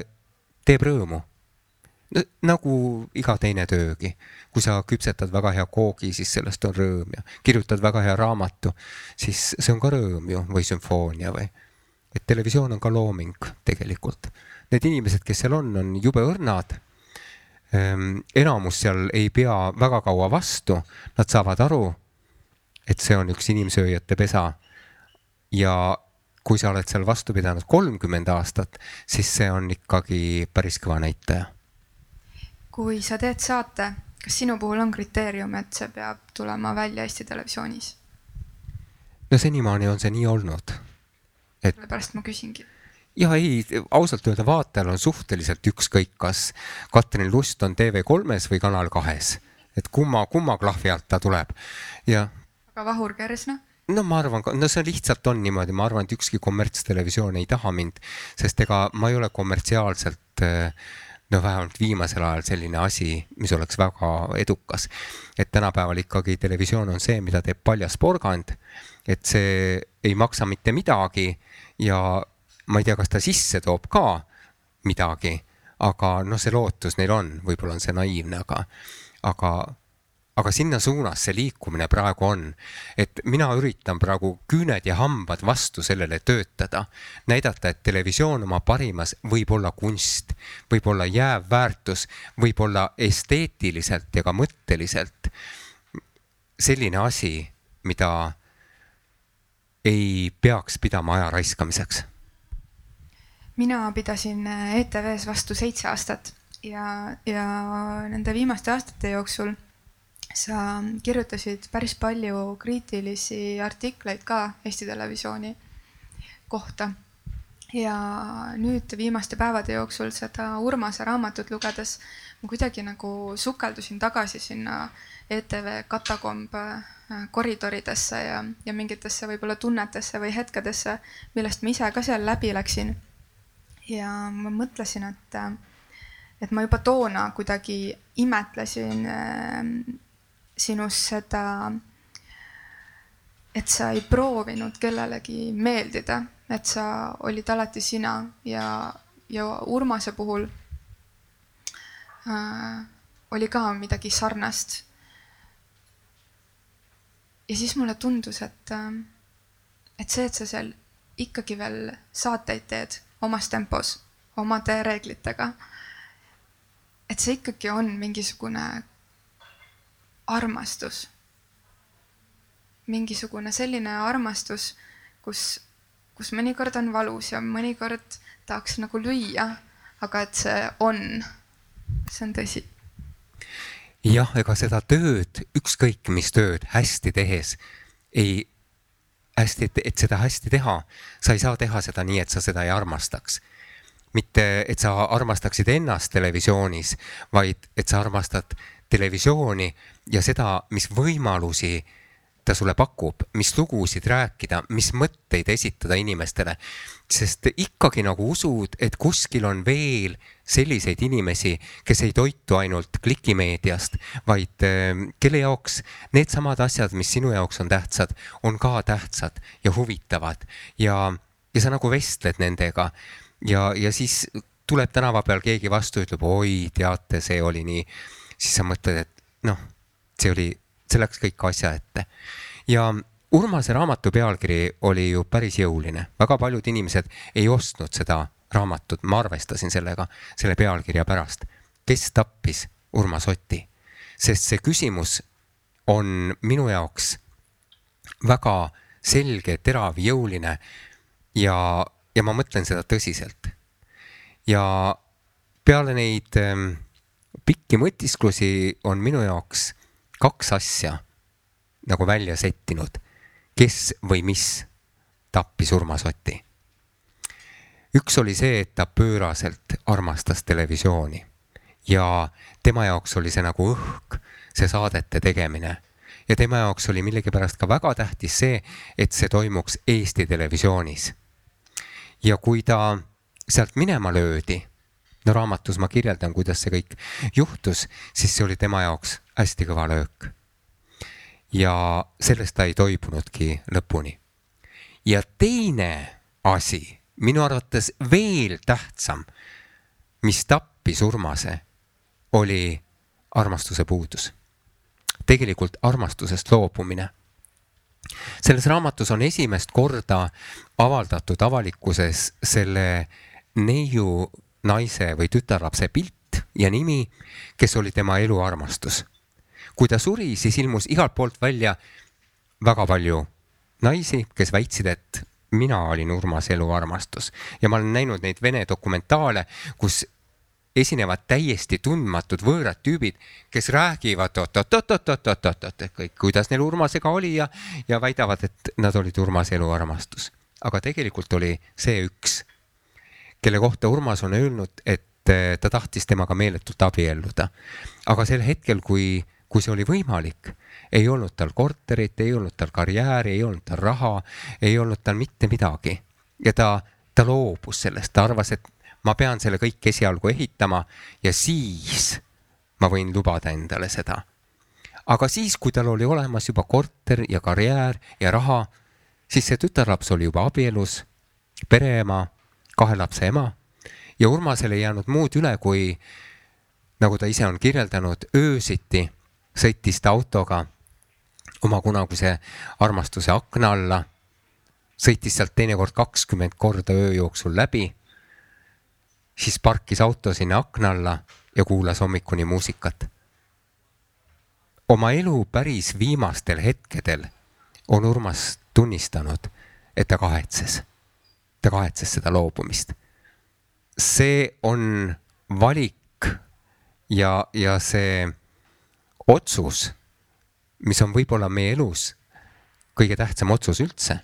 teeb rõõmu no,. nagu iga teine töögi, kui sa küpsetad väga hea koogi, siis sellest on rõõm ja kirjutad väga hea raamatu, siis see on ka rõõm ju või sümfoonia või. et televisioon on ka looming tegelikult. Need inimesed, kes seal on, on jube õrnad Ehm, enamus seal ei pea väga kaua vastu, nad saavad aru, et see on üks inimsööjate pesa. ja kui sa oled seal vastu pidanud kolmkümmend aastat, siis see on ikkagi päris kõva näitaja. kui sa teed saate, kas sinu puhul on kriteerium, et see peab tulema välja Eesti Televisioonis? no senimaani on see nii olnud et.... sellepärast ma küsingi ja ei, ausalt öelda vaatajal on suhteliselt ükskõik, kas Katrin Lust on TV3-s või Kanal kahes, et kumma, kumma klahvi alt ta tuleb ja. aga Vahur Kersna? no ma arvan, no see lihtsalt on niimoodi, ma arvan, et ükski kommertstelevisioon ei taha mind, sest ega ma ei ole kommertsiaalselt no vähemalt viimasel ajal selline asi, mis oleks väga edukas. et tänapäeval ikkagi televisioon on see, mida teeb paljas porgand, et see ei maksa mitte midagi ja ma ei tea, kas ta sisse toob ka midagi, aga noh, see lootus neil on, võib-olla on see naiivne, aga, aga, aga sinna suunas see liikumine praegu on. et mina üritan praegu küüned ja hambad vastu sellele töötada, näidata, et televisioon oma parimas võib olla kunst, võib olla jääv väärtus, võib olla esteetiliselt ja ka mõtteliselt selline asi, mida ei peaks pidama aja raiskamiseks mina pidasin äh, ETV-s vastu seitse aastat ja, ja nende viimaste aastate jooksul sa kirjutasid päris palju kriitilisi artikleid ka Eesti Televisiooni kohta. ja nüüd viimaste päevade jooksul seda Urmase raamatut lugedes ma kuidagi nagu sukeldusin tagasi sinna ETV katakomb äh, koridoridesse ja, ja mingitesse võib-olla tunnetesse või hetkedesse, millest ma ise ka seal läbi läksin ja ma mõtlesin, et, et ma juba toona kuidagi imetlesin äh, sinus seda, et sa ei proovinud kellelegi meeldida, et sa olid alati sina ja, ja Urmase puhul äh, oli ka midagi sarnast. ja siis mulle tundus, et, äh, et see, et sa seal ikkagi veel saateid teed omas tempos, omade reeglitega. et see ikkagi on mingisugune armastus. mingisugune selline armastus, kus, kus mõnikord on valus ja mõnikord tahaks nagu lüüa, aga et see on, see on tõsi jah, ega seda tööd, ükskõik mis tööd hästi tehes ei hästi, et, et seda hästi teha, sa ei saa teha seda nii, et sa seda ei armastaks. mitte, et sa armastaksid ennast televisioonis, vaid et sa armastad televisiooni ja seda, mis võimalusi ta sulle pakub, mis lugusid rääkida, mis mõtteid esitada inimestele. sest ikkagi nagu usud, et kuskil on veel selliseid inimesi, kes ei toitu ainult klikimeediast, vaid äh, kelle jaoks needsamad asjad, mis sinu jaoks on tähtsad, on ka tähtsad ja huvitavad. Ja, ja sa nagu vestled nendega. Ja, ja siis tuleb tänava peal keegi vastu, ütleb oi, teate, see oli nii, siis sa mõtled, et noh, see oli, see läks kõik asja ette ja Urmase raamatu pealkiri oli ju päris jõuline, väga paljud inimesed ei ostnud seda raamatut, ma arvestasin sellega, selle pealkirja pärast. kes tappis Urmas Otti? sest see küsimus on minu jaoks väga selge, terav, jõuline ja, ja ma mõtlen seda tõsiselt. ja peale neid ähm, pikki mõtisklusi on minu jaoks kaks asja nagu välja settinud, kes või mis tappis Urmas Oti. üks oli see, et ta pööraselt armastas televisiooni ja tema jaoks oli see nagu õhk, see saadete tegemine. ja tema jaoks oli millegipärast ka väga tähtis see, et see toimuks Eesti Televisioonis. ja kui ta sealt minema löödi, no raamatus ma kirjeldan, kuidas see kõik juhtus, siis see oli tema jaoks hästi kõva löök ja sellest ta ei toibunudki lõpuni. ja teine asi, minu arvates veel tähtsam, mis tappis Urmase, oli armastuse puudus. tegelikult armastusest loobumine. selles raamatus on esimest korda avaldatud avalikkuses selle neiu naise või tütarlapse pilt ja nimi, kes oli tema eluarmastus kui ta suri, siis ilmus igalt poolt välja väga palju naisi, kes väitsid, et mina olin Urmas eluarmastus ja ma olen näinud neid Vene dokumentaale, kus esinevad täiesti tundmatud võõrad tüübid, kes räägivad oot-oot-oot-oot-oot-oot, et kõik, kuidas neil Urmasega oli ja, ja väidavad, et nad olid Urmase eluarmastus. aga tegelikult oli see üks, kelle kohta Urmas on öelnud, et ta tahtis temaga meeletult abielluda. aga sel hetkel, kui kui see oli võimalik, ei olnud tal korterit, ei olnud tal karjääri, ei olnud tal raha, ei olnud tal mitte midagi. ja ta, ta loobus sellest, ta arvas, et ma pean selle kõik esialgu ehitama ja siis ma võin lubada endale seda. aga siis, kui tal oli olemas juba korter ja karjäär ja raha, siis see tütarlaps oli juba abielus, pereema, kahe lapse ema ja Urmasel ei jäänud muud üle, kui nagu ta ise on kirjeldanud, öösiti sõitis ta autoga oma kunagise armastuse akna alla, sõitis sealt teinekord kakskümmend korda öö jooksul läbi, siis parkis auto sinna akna alla ja kuulas hommikuni muusikat. oma elu päris viimastel hetkedel on Urmas tunnistanud, et ta kahetses, ta kahetses seda loobumist. see on valik ja, ja see otsus, mis on võib-olla meie elus kõige tähtsam otsus üldse.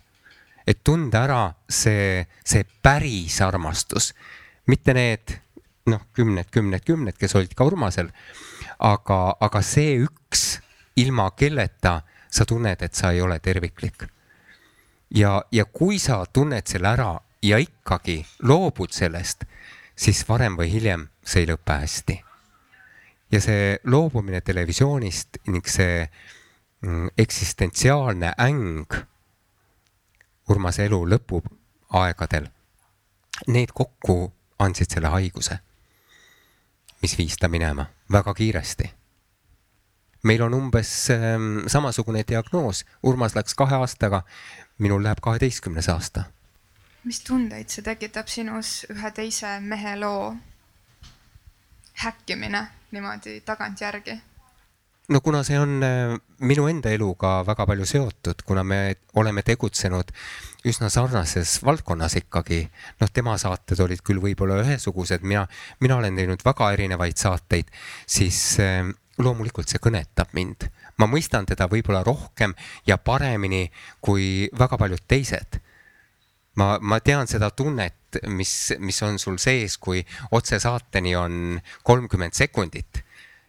et tunda ära see, see päris armastus, mitte need noh, kümned, kümned, kümned, kes olid ka Urmasel, aga, aga see üks, ilma kelleta sa tunned, et sa ei ole terviklik. ja, ja kui sa tunned selle ära ja ikkagi loobud sellest, siis varem või hiljem see ei lõpe hästi ja see loobumine televisioonist ning see mm, eksistentsiaalne äng Urmase elu lõpuaegadel, need kokku andsid selle haiguse, mis viis ta minema väga kiiresti. meil on umbes ähm, samasugune diagnoos, Urmas läks kahe aastaga, minul läheb kaheteistkümnes aasta. Mis tundeid see tekitab sinus ühe teise mehe loo häkkimine niimoodi tagantjärgi? no kuna see on äh, minu enda eluga väga palju seotud, kuna me oleme tegutsenud üsna sarnases valdkonnas ikkagi, noh, tema saated olid küll võib-olla ühesugused, mina, mina olen teinud väga erinevaid saateid, siis äh, loomulikult see kõnetab mind. ma mõistan teda võib-olla rohkem ja paremini kui väga paljud teised ma, ma tean seda tunnet, mis, mis on sul sees, kui otsesaateni on kolmkümmend sekundit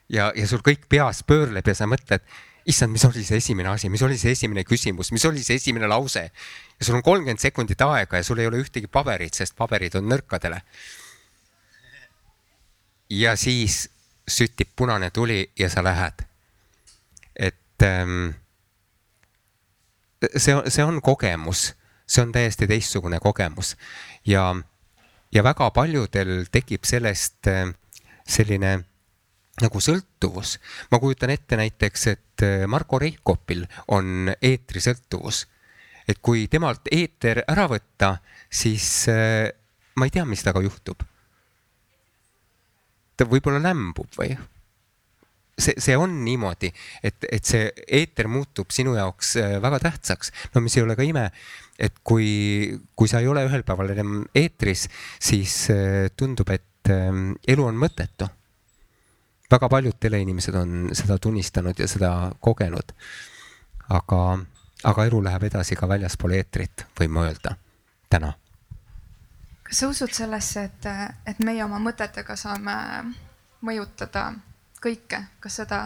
ja, ja sul kõik peas pöörleb ja sa mõtled issand, mis oli see esimene asi, mis oli see esimene küsimus, mis oli see esimene lause ja sul on kolmkümmend sekundit aega ja sul ei ole ühtegi paberit, sest paberid on nõrkadele. ja siis süttib punane tuli ja sa lähed. et ähm, see, see on kogemus, see on täiesti teistsugune kogemus ja, ja väga paljudel tekib sellest äh, selline nagu sõltuvus. ma kujutan ette näiteks, et äh, Marko Reikopil on eetrisõltuvus. et kui temalt eeter ära võtta, siis äh, ma ei tea, mis temaga juhtub. ta võib-olla lämbub või? see, see on niimoodi, et, et see eeter muutub sinu jaoks väga tähtsaks. no mis ei ole ka ime, et kui, kui sa ei ole ühel päeval enam eetris, siis tundub, et ähm, elu on mõttetu väga paljud teleinimesed on seda tunnistanud ja seda kogenud. aga, aga elu läheb edasi ka väljaspool eetrit, võime öelda, täna. kas sa usud sellesse, et, et meie oma mõtetega saame mõjutada kõike, kas seda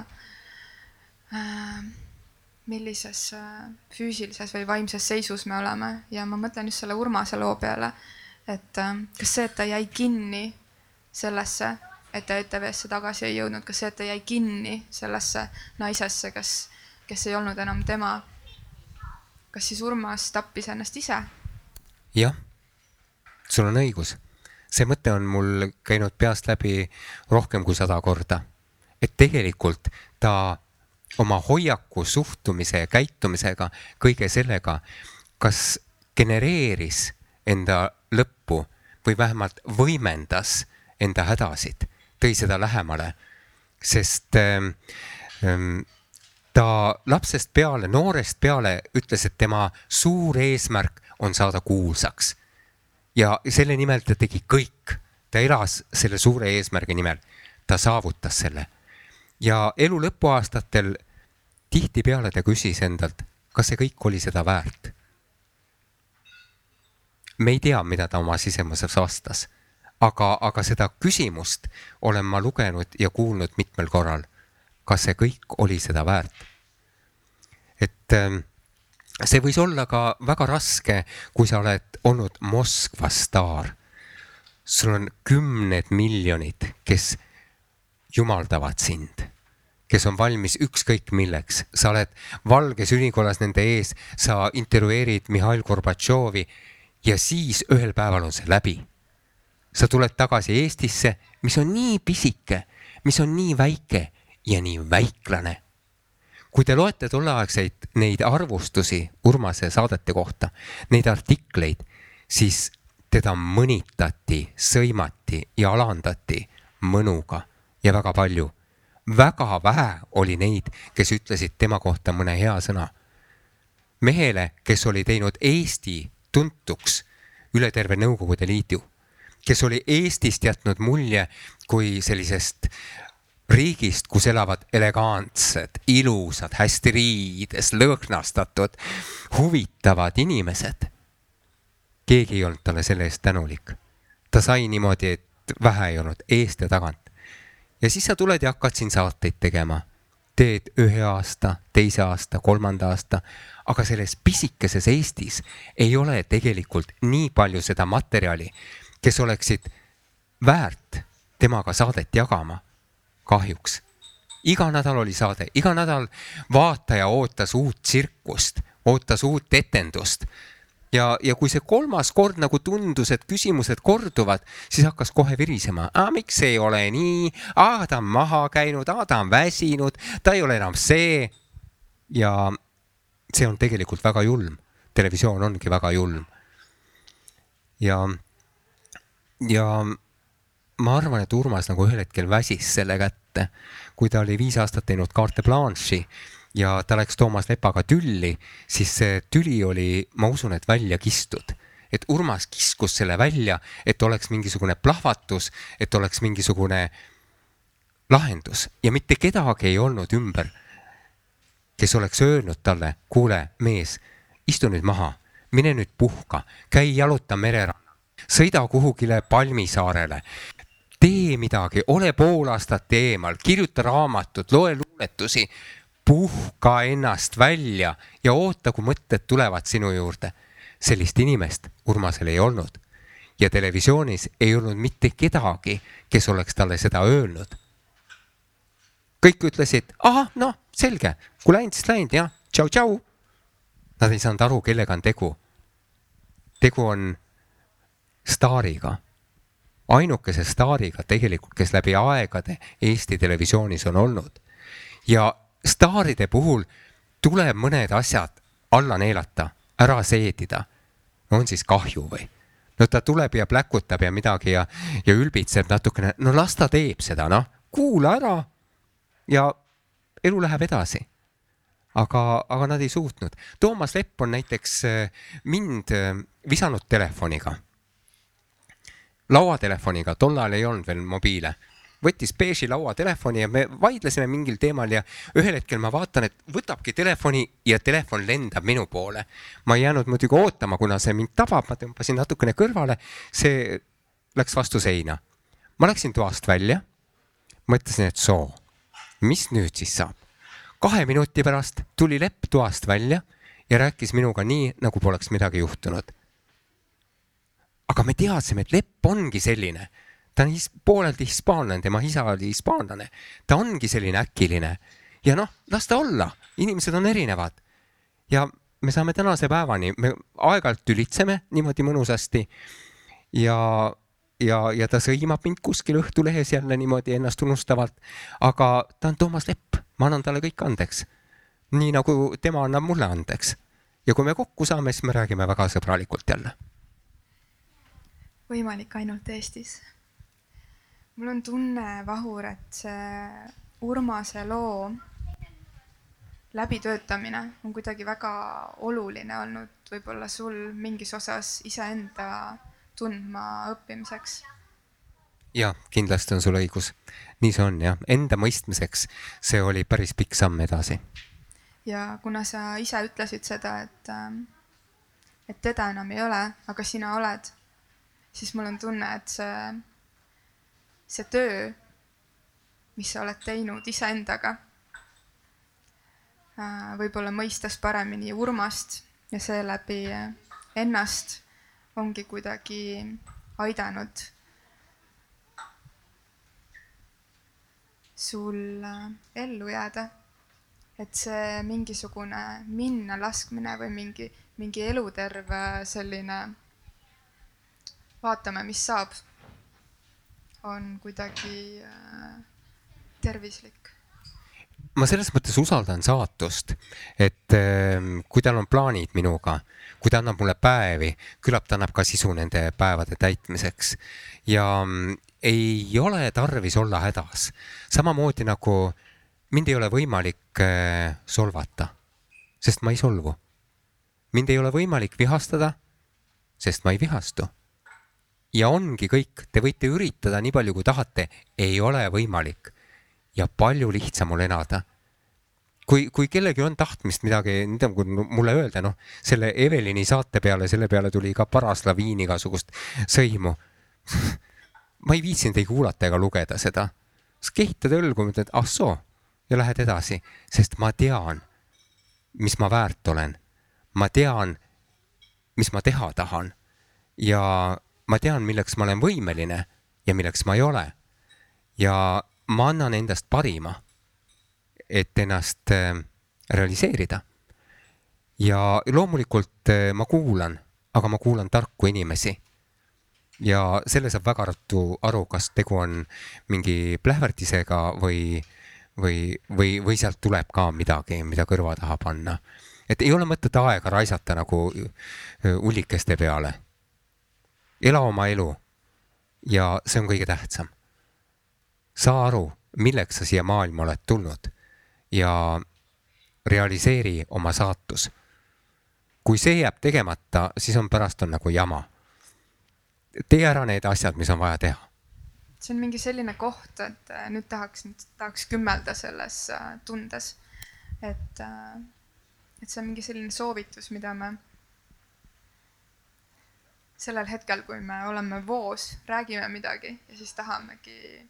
äh, millises äh, füüsilises või vaimses seisus me oleme ja ma mõtlen just selle Urmase loo peale, et äh, kas see, et ta jäi kinni sellesse et ta ETV-sse tagasi ei jõudnud, kas see, et ta jäi kinni sellesse naisesse, kes, kes ei olnud enam tema. kas siis Urmas tappis ennast ise? jah, sul on õigus. see mõte on mul käinud peast läbi rohkem kui sada korda. et tegelikult ta oma hoiaku, suhtumise ja käitumisega, kõige sellega, kas genereeris enda lõppu või vähemalt võimendas enda hädasid tõi seda lähemale, sest ähm, ähm, ta lapsest peale, noorest peale ütles, et tema suur eesmärk on saada kuulsaks. ja selle nimel ta tegi kõik, ta elas selle suure eesmärgi nimel, ta saavutas selle. Ja elu lõpuaastatel tihtipeale ta küsis endalt, kas see kõik oli seda väärt. me ei tea, mida ta oma sisemuses vastas aga, aga seda küsimust olen ma lugenud ja kuulnud mitmel korral. kas see kõik oli seda väärt? et ähm, see võis olla ka väga raske, kui sa oled olnud Moskva staar. sul on kümned miljonid, kes jumaldavad sind, kes on valmis ükskõik milleks, sa oled Valges ülikolas nende ees, sa intervjueerid Mihhail Gorbatšovi ja siis ühel päeval on see läbi. Sa tuled tagasi Eestisse, mis on nii pisike, mis on nii väike ja nii väiklane. kui te loete tolleaegseid neid arvustusi Urmase saadete kohta, neid artikleid, siis teda mõnitati, sõimati ja alandati mõnuga ja väga palju. väga vähe oli neid, kes ütlesid tema kohta mõne hea sõna. mehele, kes oli teinud Eesti tuntuks üle terve Nõukogude Liidu kes oli Eestist jätnud mulje kui sellisest riigist, kus elavad elegantsed, ilusad, hästi riides, lõhnastatud, huvitavad inimesed. keegi ei olnud talle selle eest tänulik. ta sai niimoodi, et vähe ei olnud eest ja tagant. Ja siis sa tuled ja hakkad siin saateid tegema. teed ühe aasta, teise aasta, kolmanda aasta, aga selles pisikeses Eestis ei ole tegelikult nii palju seda materjali, kes oleksid väärt temaga saadet jagama. kahjuks. iga nädal oli saade, iga nädal vaataja ootas uut tsirkust, ootas uut etendust. Ja, ja kui see kolmas kord nagu tundus, et küsimused korduvad, siis hakkas kohe virisema. miks ei ole nii, ta on maha käinud, ta on väsinud, ta ei ole enam see. ja see on tegelikult väga julm. televisioon ongi väga julm. ja ja ma arvan, et Urmas nagu ühel hetkel väsis selle kätte, kui ta oli viis aastat teinud carte blanche'i ja ta läks Toomas Lepaga tülli, siis see tüli oli, ma usun, et välja kistud. et Urmas kiskus selle välja, et oleks mingisugune plahvatus, et oleks mingisugune lahendus ja mitte kedagi ei olnud ümber, kes oleks öelnud talle, kuule, mees, istu nüüd maha, mine nüüd puhka, käi jaluta mererannal sõida kuhugile Palmisaarele, tee midagi, ole pool aastat eemal, kirjuta raamatut, loe luuletusi. Puhka ennast välja ja oota, kui mõtted tulevad sinu juurde. sellist inimest Urmasel ei olnud ja televisioonis ei olnud mitte kedagi, kes oleks talle seda öelnud. kõik ütlesid, ahah, noh, selge, kui läinud, siis läinud, jah, tšau-tšau. Nad ei saanud aru, kellega on tegu. tegu on staariga, ainukese staariga tegelikult, kes läbi aegade Eesti Televisioonis on olnud. ja staaride puhul tuleb mõned asjad alla neelata, ära seedida. on siis kahju või? no ta tuleb ja pläkutab ja midagi ja, ja ülbitseb natukene, no las ta teeb seda, noh, kuula ära. ja elu läheb edasi. aga, aga nad ei suutnud. Toomas Lepp on näiteks äh, mind äh, visanud telefoniga lauatelefoniga, tol ajal ei olnud veel mobiile võttis beeži lauatelefoni ja me vaidlesime mingil teemal ja ühel hetkel ma vaatan, et võtabki telefoni ja telefon lendab minu poole. ma ei jäänud muidugi ootama, kuna see mind tabab, ma tõmbasin natukene kõrvale, see läks vastu seina. ma läksin toast välja, mõtlesin, et soo, mis nüüd siis saab. kahe minuti pärast tuli lepp toast välja ja rääkis minuga nii, nagu poleks midagi juhtunud aga me teadsime, et lepp ongi selline, ta on his, pooleldi hispaanlane, tema isa oli hispaanlane, ta ongi selline äkiline ja noh, las ta olla, inimesed on erinevad. ja me saame tänase päevani, me aeg-ajalt tülitseme niimoodi mõnusasti ja, ja, ja ta sõimab mind kuskil Õhtulehes jälle niimoodi ennast unustavalt. aga ta on Toomas Lepp, ma annan talle kõik andeks. nii nagu tema annab mulle andeks. ja kui me kokku saame, siis me räägime väga sõbralikult jälle võimalik ainult Eestis. Mul on tunne, Vahur, et see Urmase loo läbitöötamine on kuidagi väga oluline olnud võib-olla sul mingis osas iseenda tundma õppimiseks. ja kindlasti on sul õigus, nii see on jah, enda mõistmiseks see oli päris pikk samm edasi. ja kuna sa ise ütlesid seda, et, et teda enam ei ole, aga sina oled siis mul on tunne, et see, see töö, mis sa oled teinud iseendaga, äh, võib-olla mõistes paremini Urmast ja seeläbi ennast, ongi kuidagi aidanud sul äh, ellu jääda. et see mingisugune minna laskmine või mingi, mingi eluterve selline vaatame, mis saab, on kuidagi äh, tervislik ma selles mõttes usaldan saatust, et äh, kui tal on plaanid minuga, kui ta annab mulle päevi, küllap ta annab ka sisu nende päevade täitmiseks ja äh, ei ole tarvis olla hädas. samamoodi nagu mind ei ole võimalik äh, solvata, sest ma ei solvu. mind ei ole võimalik vihastada, sest ma ei vihastu ja ongi kõik, te võite üritada nii palju, kui tahate, ei ole võimalik. ja palju lihtsam on elada. kui, kui kellelgi on tahtmist midagi, nagu mulle öelda, noh, selle Evelini saate peale, selle peale tuli ka paras laviin igasugust sõimu ma ei viitsinud ei kuulata ega lugeda seda. sa kehitad õlgu, mõtled, ah soo, ja lähed edasi, sest ma tean, mis ma väärt olen. ma tean, mis ma teha tahan ja ma tean, milleks ma olen võimeline ja milleks ma ei ole. ja ma annan endast parima, et ennast äh, realiseerida. ja loomulikult äh, ma kuulan, aga ma kuulan tarku inimesi. ja selle saab väga ruttu aru, kas tegu on mingi plähvertisega või, või, või, või sealt tuleb ka midagi, mida kõrva taha panna. et ei ole mõtet aega raisata nagu äh, ullikeste peale ela oma elu. ja see on kõige tähtsam. saa aru, milleks sa siia maailma oled tulnud ja realiseeri oma saatus. kui see jääb tegemata, siis on pärast on nagu jama. tee ära need asjad, mis on vaja teha see on mingi selline koht, et äh, nüüd tahaks, nüüd tahaks kümmelda selles äh, tundes. et, äh, et see on mingi selline soovitus, mida me sellel hetkel, kui me oleme voos, räägime midagi ja siis tahamegi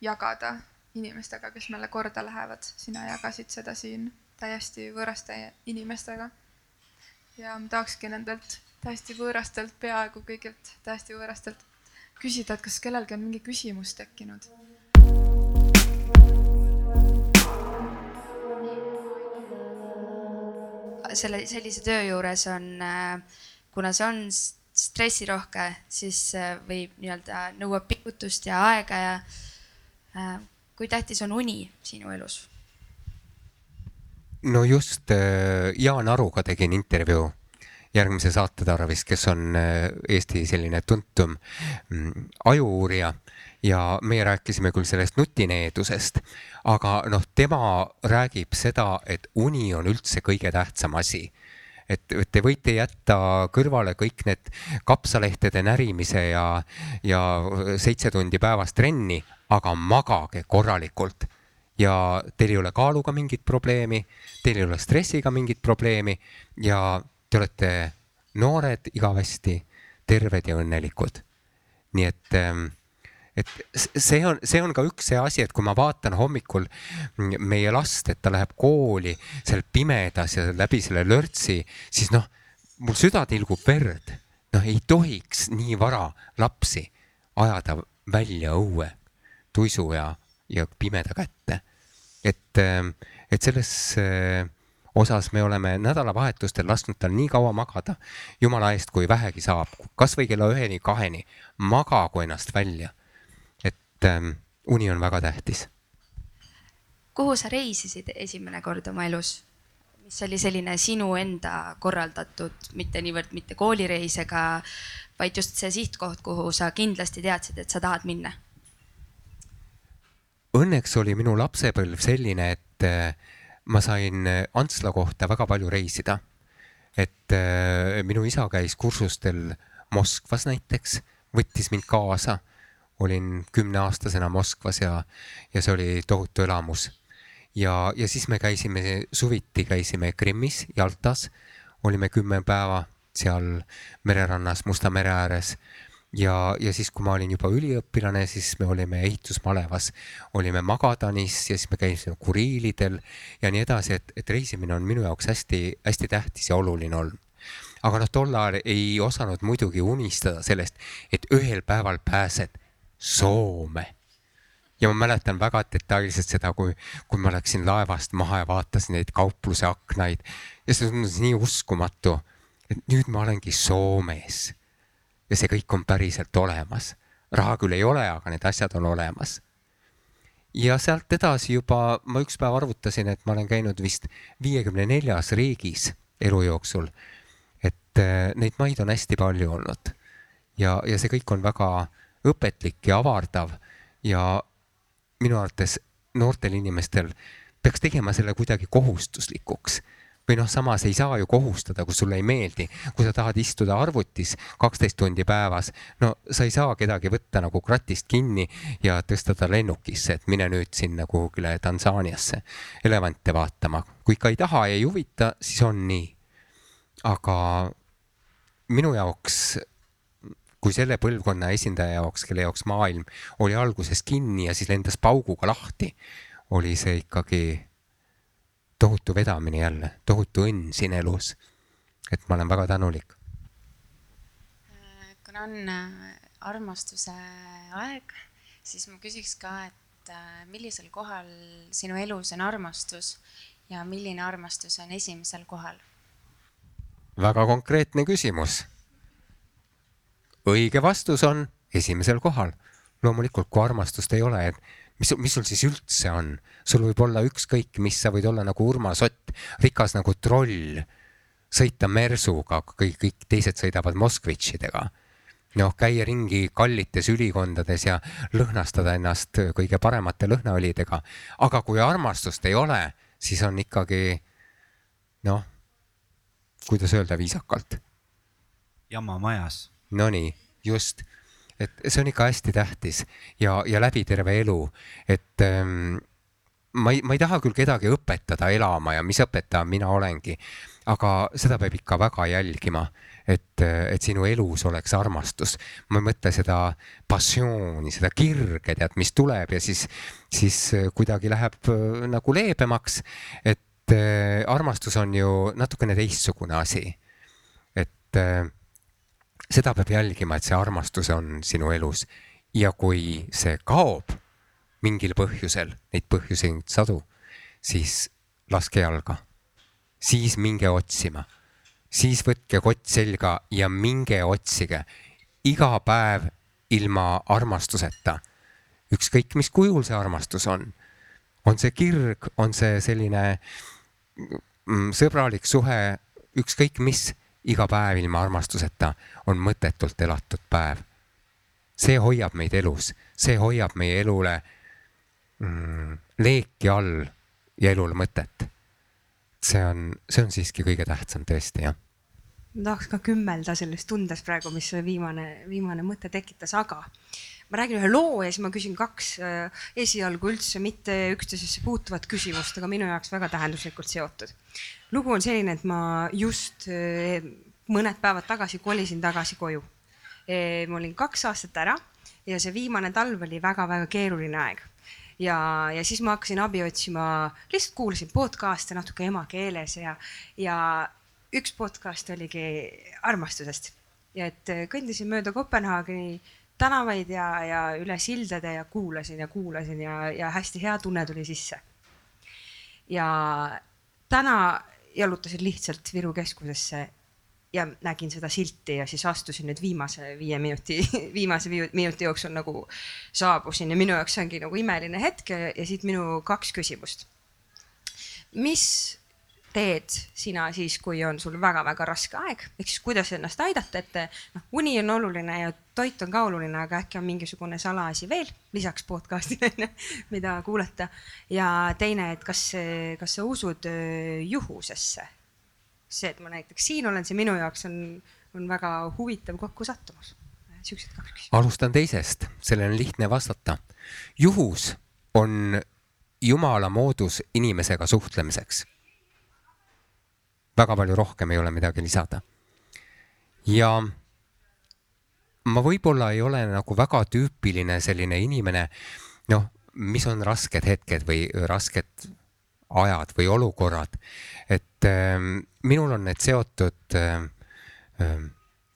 jagada inimestega, kes meile korda lähevad. sina jagasid seda siin täiesti võõraste inimestega. ja ma tahakski nendelt täiesti võõrastelt, peaaegu kõigilt täiesti võõrastelt küsida, et kas kellelgi on mingi küsimus tekkinud selle, sellise töö juures on, kuna see on stressirohke, siis võib nii-öelda, nõuab pingutust ja aega ja äh, kui tähtis on uni sinu elus? no just Jaan Aruga tegin intervjuu järgmise saate tarvis, kes on Eesti selline tuntum mm, ajuuurija ja meie rääkisime küll sellest nutineedusest, aga noh, tema räägib seda, et uni on üldse kõige tähtsam asi et te võite jätta kõrvale kõik need kapsalehtede närimise ja, ja seitse tundi päevas trenni, aga magage korralikult. ja teil ei ole kaaluga mingit probleemi, teil ei ole stressiga mingit probleemi ja te olete noored, igavesti terved ja õnnelikud. nii et ähm, et see on, see on ka üks see asi, et kui ma vaatan hommikul meie last, et ta läheb kooli seal pimedas ja läbi selle lörtsi, siis noh, mul süda tilgub verd. noh, ei tohiks nii vara lapsi ajada välja õue tuisu ja, ja pimeda kätte. et, et selles osas me oleme nädalavahetustel lasknud tal nii kaua magada, jumala eest, kui vähegi saab, kasvõi kella üheni-kaheni, magagu ennast välja et ähm, uni on väga tähtis. kuhu sa reisisid esimene kord oma elus? mis oli selline sinu enda korraldatud, mitte niivõrd mitte koolireis ega, vaid just see sihtkoht, kuhu sa kindlasti teadsid, et sa tahad minna? Õnneks oli minu lapsepõlv selline, et äh, ma sain Antsla kohta väga palju reisida. et äh, minu isa käis kursustel Moskvas näiteks, võttis mind kaasa olin kümneaastasena Moskvas ja, ja see oli tohutu elamus. ja, ja siis me käisime suviti, käisime Krimmis, Jaltas, olime kümme päeva seal mererannas Musta mere ääres ja, ja siis, kui ma olin juba üliõpilane, siis me olime ehitusmalevas, olime Magadanis ja siis me käisime Kuriilidel ja nii edasi, et, et reisimine on minu jaoks hästi-hästi tähtis ja oluline olnud. aga noh, tol ajal ei osanud muidugi unistada sellest, et ühel päeval pääsed Soome. ja ma mäletan väga detailselt seda, kui, kui ma läksin laevast maha ja vaatasin neid kaupluse aknaid ja see tundus nii uskumatu, et nüüd ma olengi Soomes. ja see kõik on päriselt olemas. raha küll ei ole, aga need asjad on olemas. ja sealt edasi juba ma üks päev arvutasin, et ma olen käinud vist viiekümne neljas riigis elu jooksul. et äh, neid maid on hästi palju olnud ja, ja see kõik on väga õpetlik ja avardav ja minu arvates noortel inimestel peaks tegema selle kuidagi kohustuslikuks või noh, samas ei saa ju kohustada, kui sulle ei meeldi, kui sa tahad istuda arvutis kaksteist tundi päevas, no sa ei saa kedagi võtta nagu kratist kinni ja tõsta ta lennukisse, et mine nüüd sinna kuhugile Tansaaniasse elevante vaatama. kui ikka ei taha ja ei huvita, siis on nii. aga minu jaoks kui selle põlvkonna esindaja jaoks, kelle jaoks maailm oli alguses kinni ja siis lendas pauguga lahti, oli see ikkagi tohutu vedamine jälle, tohutu õnn siin elus. et ma olen väga tänulik. kuna on äh, armastuse aeg, siis ma küsiks ka, et äh, millisel kohal sinu elus on armastus ja milline armastus on esimesel kohal? väga konkreetne küsimus õige vastus on esimesel kohal. loomulikult, kui armastust ei ole, et mis, mis sul siis üldse on, sul võib olla ükskõik mis, sa võid olla nagu Urmas Ott, rikas nagu troll, sõita mersuga, kõik, kõik teised sõidavad Moskvitšidega. noh, käia ringi kallites ülikondades ja lõhnastada ennast kõige paremate lõhnaõlidega. aga kui armastust ei ole, siis on ikkagi noh, kuidas öelda viisakalt. jama majas Nonii, just, et see on ikka hästi tähtis ja, ja läbi terve elu, et ähm, ma ei, ma ei taha küll kedagi õpetada elama ja mis õpetaja mina olengi, aga seda peab ikka väga jälgima, et, et sinu elus oleks armastus. ma ei mõtle seda passiooni, seda kirge, tead, mis tuleb ja siis, siis kuidagi läheb äh, nagu leebemaks. et äh, armastus on ju natukene teistsugune asi. et äh, seda peab jälgima, et see armastus on sinu elus ja kui see kaob mingil põhjusel, neid põhjuseid sadu, siis laske jalga siis minge otsima. siis võtke kott selga ja minge otsige iga päev ilma armastuseta. ükskõik, mis kujul see armastus on. on see kirg, on see selline mm, sõbralik suhe, ükskõik mis, iga päev ilma armastuseta on mõttetult elatud päev. see hoiab meid elus, see hoiab meie elule mm, leeki all ja elule mõtet see on, see on siiski kõige tähtsam tõesti, jah. ma tahaks ka kümmelda sellest tundest praegu, mis viimane, viimane mõte tekitas, aga ma räägin ühe loo ja siis ma küsin kaks äh, esialgu üldse mitte üksteisesse puutuvat küsimust, aga minu jaoks väga tähenduslikult seotud. lugu on selline, et ma just äh, mõned päevad tagasi kolisin tagasi koju. Äh, ma olin kaks aastat ära ja see viimane talv oli väga-väga keeruline aeg ja, ja siis ma hakkasin abi otsima, lihtsalt kuulasin podcast'e natuke emakeeles ja, ja üks podcast oligi armastusest ja et kõndisin mööda Kopenhaageni tänavaid ja, ja üle sildade ja kuulasin ja kuulasin ja, ja hästi hea tunne tuli sisse. ja täna jalutasin lihtsalt Viru keskusesse ja nägin seda silti ja siis astusin nüüd viimase viie minuti, viimase minuti jooksul nagu saabusin ja minu jaoks ongi nagu imeline hetk ja, ja siit minu kaks küsimust. mis teed sina siis, kui on sul väga-väga raske aeg, ehk siis kuidas ennast aidata, et noh, uni on oluline ja toit on ka oluline, aga äkki on mingisugune salaasi veel lisaks podcast'ile onju, mida kuulata. ja teine, et kas, kas sa usud äh, juhusesse see, et ma näiteks siin olen, see minu jaoks on, on väga huvitav kokkusattumus. siuksed kaks küsimust. alustan teisest, sellele on lihtne vastata. juhus on jumala moodus inimesega suhtlemiseks. Väga palju rohkem ei ole midagi lisada. ja ma võib-olla ei ole nagu väga tüüpiline selline inimene, noh, mis on rasked hetked või rasked ajad või olukorrad. et äh, minul on need seotud äh,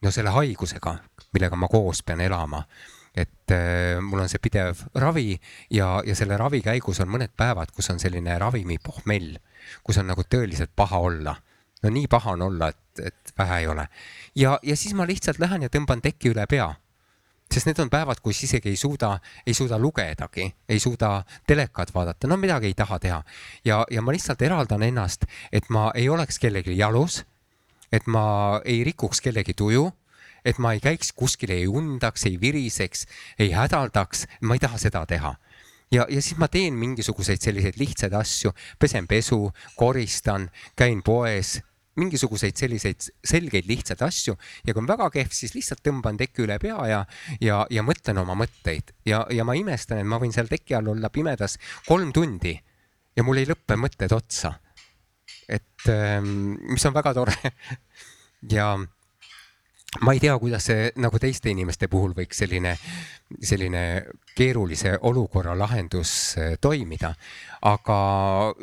no selle haigusega, millega ma koos pean elama. et äh, mul on see pidev ravi ja, ja selle ravi käigus on mõned päevad, kus on selline ravimipohmell, kus on nagu tõeliselt paha olla. No nii paha on olla, et, et vähe ei ole. ja, ja siis ma lihtsalt lähen ja tõmban teki üle pea. Sest need on päevad, kus isegi ei suuda, ei suuda lugedagi, ei suuda telekat vaadata, no midagi ei taha teha. ja, ja ma lihtsalt eraldan ennast, et ma ei oleks kellelgi jalus, et ma ei rikuks kellegi tuju, et ma ei käiks kuskil, ei undaks, ei viriseks, ei hädaldaks, ma ei taha seda teha. Ja, ja siis ma teen mingisuguseid selliseid lihtsaid asju, pesen pesu, koristan, käin poes, mingisuguseid selliseid selgeid lihtsaid asju ja kui on väga kehv, siis lihtsalt tõmban teki üle pea ja, ja, ja mõtlen oma mõtteid ja, ja ma imestan, et ma võin seal teki all olla pimedas kolm tundi ja mul ei lõppe mõtted otsa. et ähm, mis on väga tore ja ma ei tea, kuidas see nagu teiste inimeste puhul võiks selline, selline keerulise olukorra lahendus äh, toimida. aga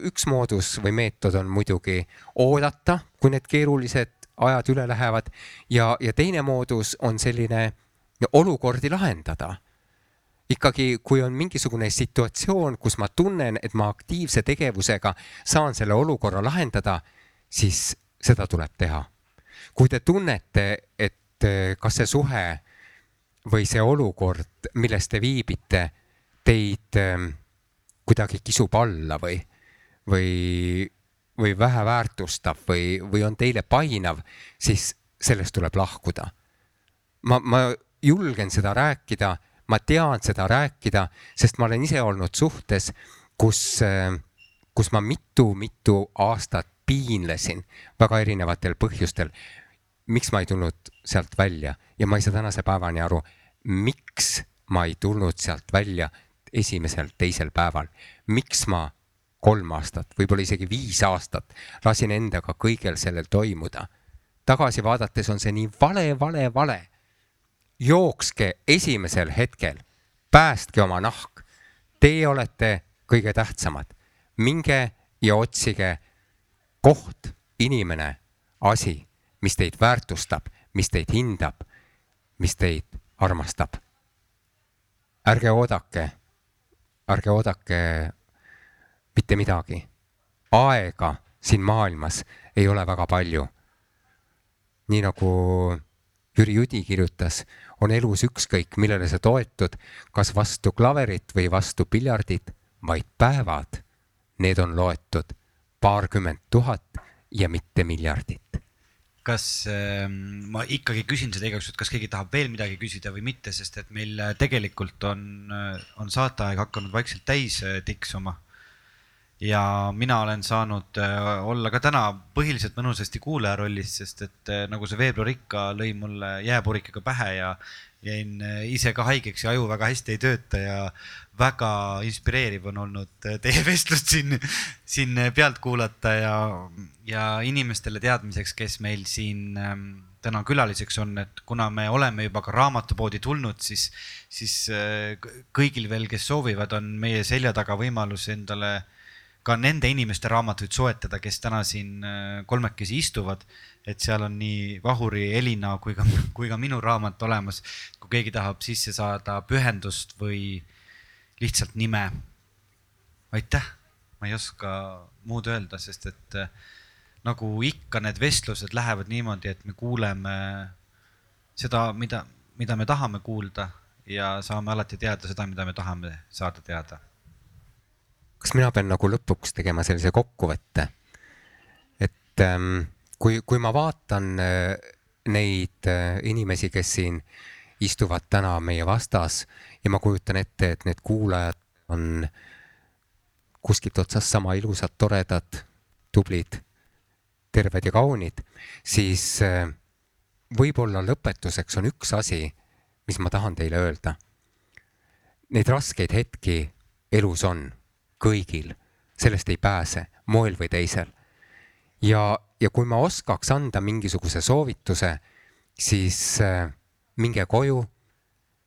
üks moodus või meetod on muidugi oodata, kui need keerulised ajad üle lähevad. Ja, ja teine moodus on selline olukordi lahendada. Ikkagi, kui on mingisugune situatsioon, kus ma tunnen, et ma aktiivse tegevusega saan selle olukorra lahendada, siis seda tuleb teha kui te tunnete, et eh, kas see suhe või see olukord, milles te viibite, teid eh, kuidagi kisub alla või, või, või vähe väärtustab või, või on teile painav, siis sellest tuleb lahkuda. ma, ma julgen seda rääkida, ma tean seda rääkida, sest ma olen ise olnud suhtes, kus, eh, kus ma mitu-mitu aastat piinlesin väga erinevatel põhjustel miks ma ei tulnud sealt välja ja ma ei saa tänase päevani aru, miks ma ei tulnud sealt välja esimesel, teisel päeval, miks ma kolm aastat, võib-olla isegi viis aastat, lasin endaga kõigel sellel toimuda. tagasi vaadates on see nii vale, vale, vale. jookske esimesel hetkel, päästke oma nahk. Teie olete kõige tähtsamad. minge ja otsige koht, inimene, asi, mis teid väärtustab, mis teid hindab, mis teid armastab. ärge oodake, ärge oodake mitte midagi. aega siin maailmas ei ole väga palju. nii nagu Jüri Jüdi kirjutas, on elus ükskõik, millele sa toetud, kas vastu klaverit või vastu piljardit, vaid päevad, need on loetud paarkümmend tuhat ja mitte miljardit. kas äh, ma ikkagi küsin seda igaks juhuks, kas keegi tahab veel midagi küsida või mitte, sest et meil äh, tegelikult on, on saateaeg hakanud vaikselt täis äh, tiksuma ja mina olen saanud äh, olla ka täna põhiliselt mõnusasti kuulaja rollis, sest et äh, nagu see veebruar ikka lõi mulle jääpurikaga pähe ja jäin äh, ise ka haigeks ja aju väga hästi ei tööta ja väga inspireeriv on olnud teie vestlust siin, siin pealt kuulata ja, ja inimestele teadmiseks, kes meil siin ähm, täna külaliseks on, et kuna me oleme juba ka raamatupoodi tulnud, siis, siis kõigil veel, kes soovivad, on meie selja taga võimalus endale äh, ka nende inimeste raamatuid soetada, kes täna siin äh, kolmekesi istuvad. et seal on nii Vahuri, Elina kui ka, kui ka minu raamat olemas. kui keegi tahab sisse saada pühendust või lihtsalt nime. aitäh, ma ei oska muud öelda, sest et äh, nagu ikka need vestlused lähevad niimoodi, et me kuuleme seda, mida, mida me tahame kuulda ja saame alati teada seda, mida me tahame saada teada kas mina pean nagu lõpuks tegema sellise kokkuvõtte? et ähm, kui, kui ma vaatan äh, neid äh, inimesi, kes siin istuvad täna meie vastas ja ma kujutan ette, et need kuulajad on kuskilt otsast sama ilusad, toredad, tublid, terved ja kaunid, siis äh, võib-olla lõpetuseks on üks asi, mis ma tahan teile öelda. Neid raskeid hetki elus on kõigil, sellest ei pääse moel või teisel. ja, ja kui ma oskaks anda mingisuguse soovituse, siis äh, minge koju,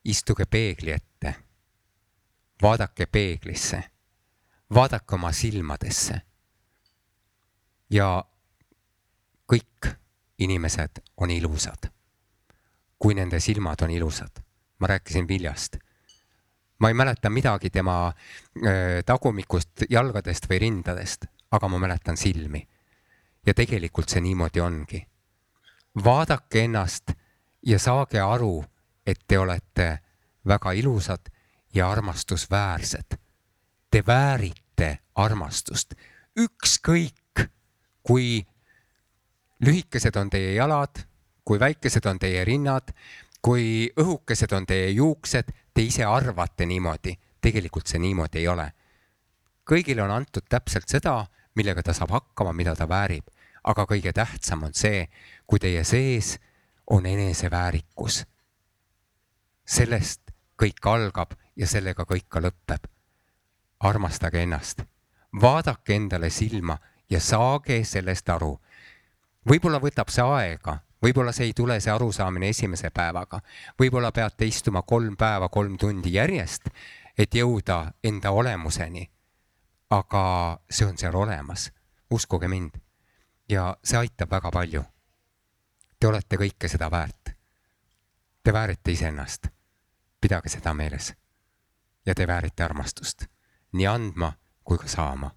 istuge peegli ette, vaadake peeglisse, vaadake oma silmadesse. ja kõik inimesed on ilusad, kui nende silmad on ilusad. ma rääkisin Viljast ma ei mäleta midagi tema äh, tagumikust, jalgadest või rindadest, aga ma mäletan silmi. ja tegelikult see niimoodi ongi. vaadake ennast ja saage aru, et te olete väga ilusad ja armastusväärsed. Te väärite armastust, ükskõik kui lühikesed on teie jalad, kui väikesed on teie rinnad, kui õhukesed on teie juuksed, te ise arvate niimoodi, tegelikult see niimoodi ei ole. kõigile on antud täpselt seda, millega ta saab hakkama, mida ta väärib, aga kõige tähtsam on see, kui teie sees on eneseväärikus. sellest kõik algab ja sellega kõik ka lõpeb. armastage ennast, vaadake endale silma ja saage sellest aru. võib-olla võtab see aega võib-olla see ei tule, see arusaamine esimese päevaga, võib-olla peate istuma kolm päeva, kolm tundi järjest, et jõuda enda olemuseni. aga see on seal olemas, uskuge mind. ja see aitab väga palju. Te olete kõike seda väärt. Te väärite iseennast. pidage seda meeles. ja te väärite armastust, nii andma kui ka saama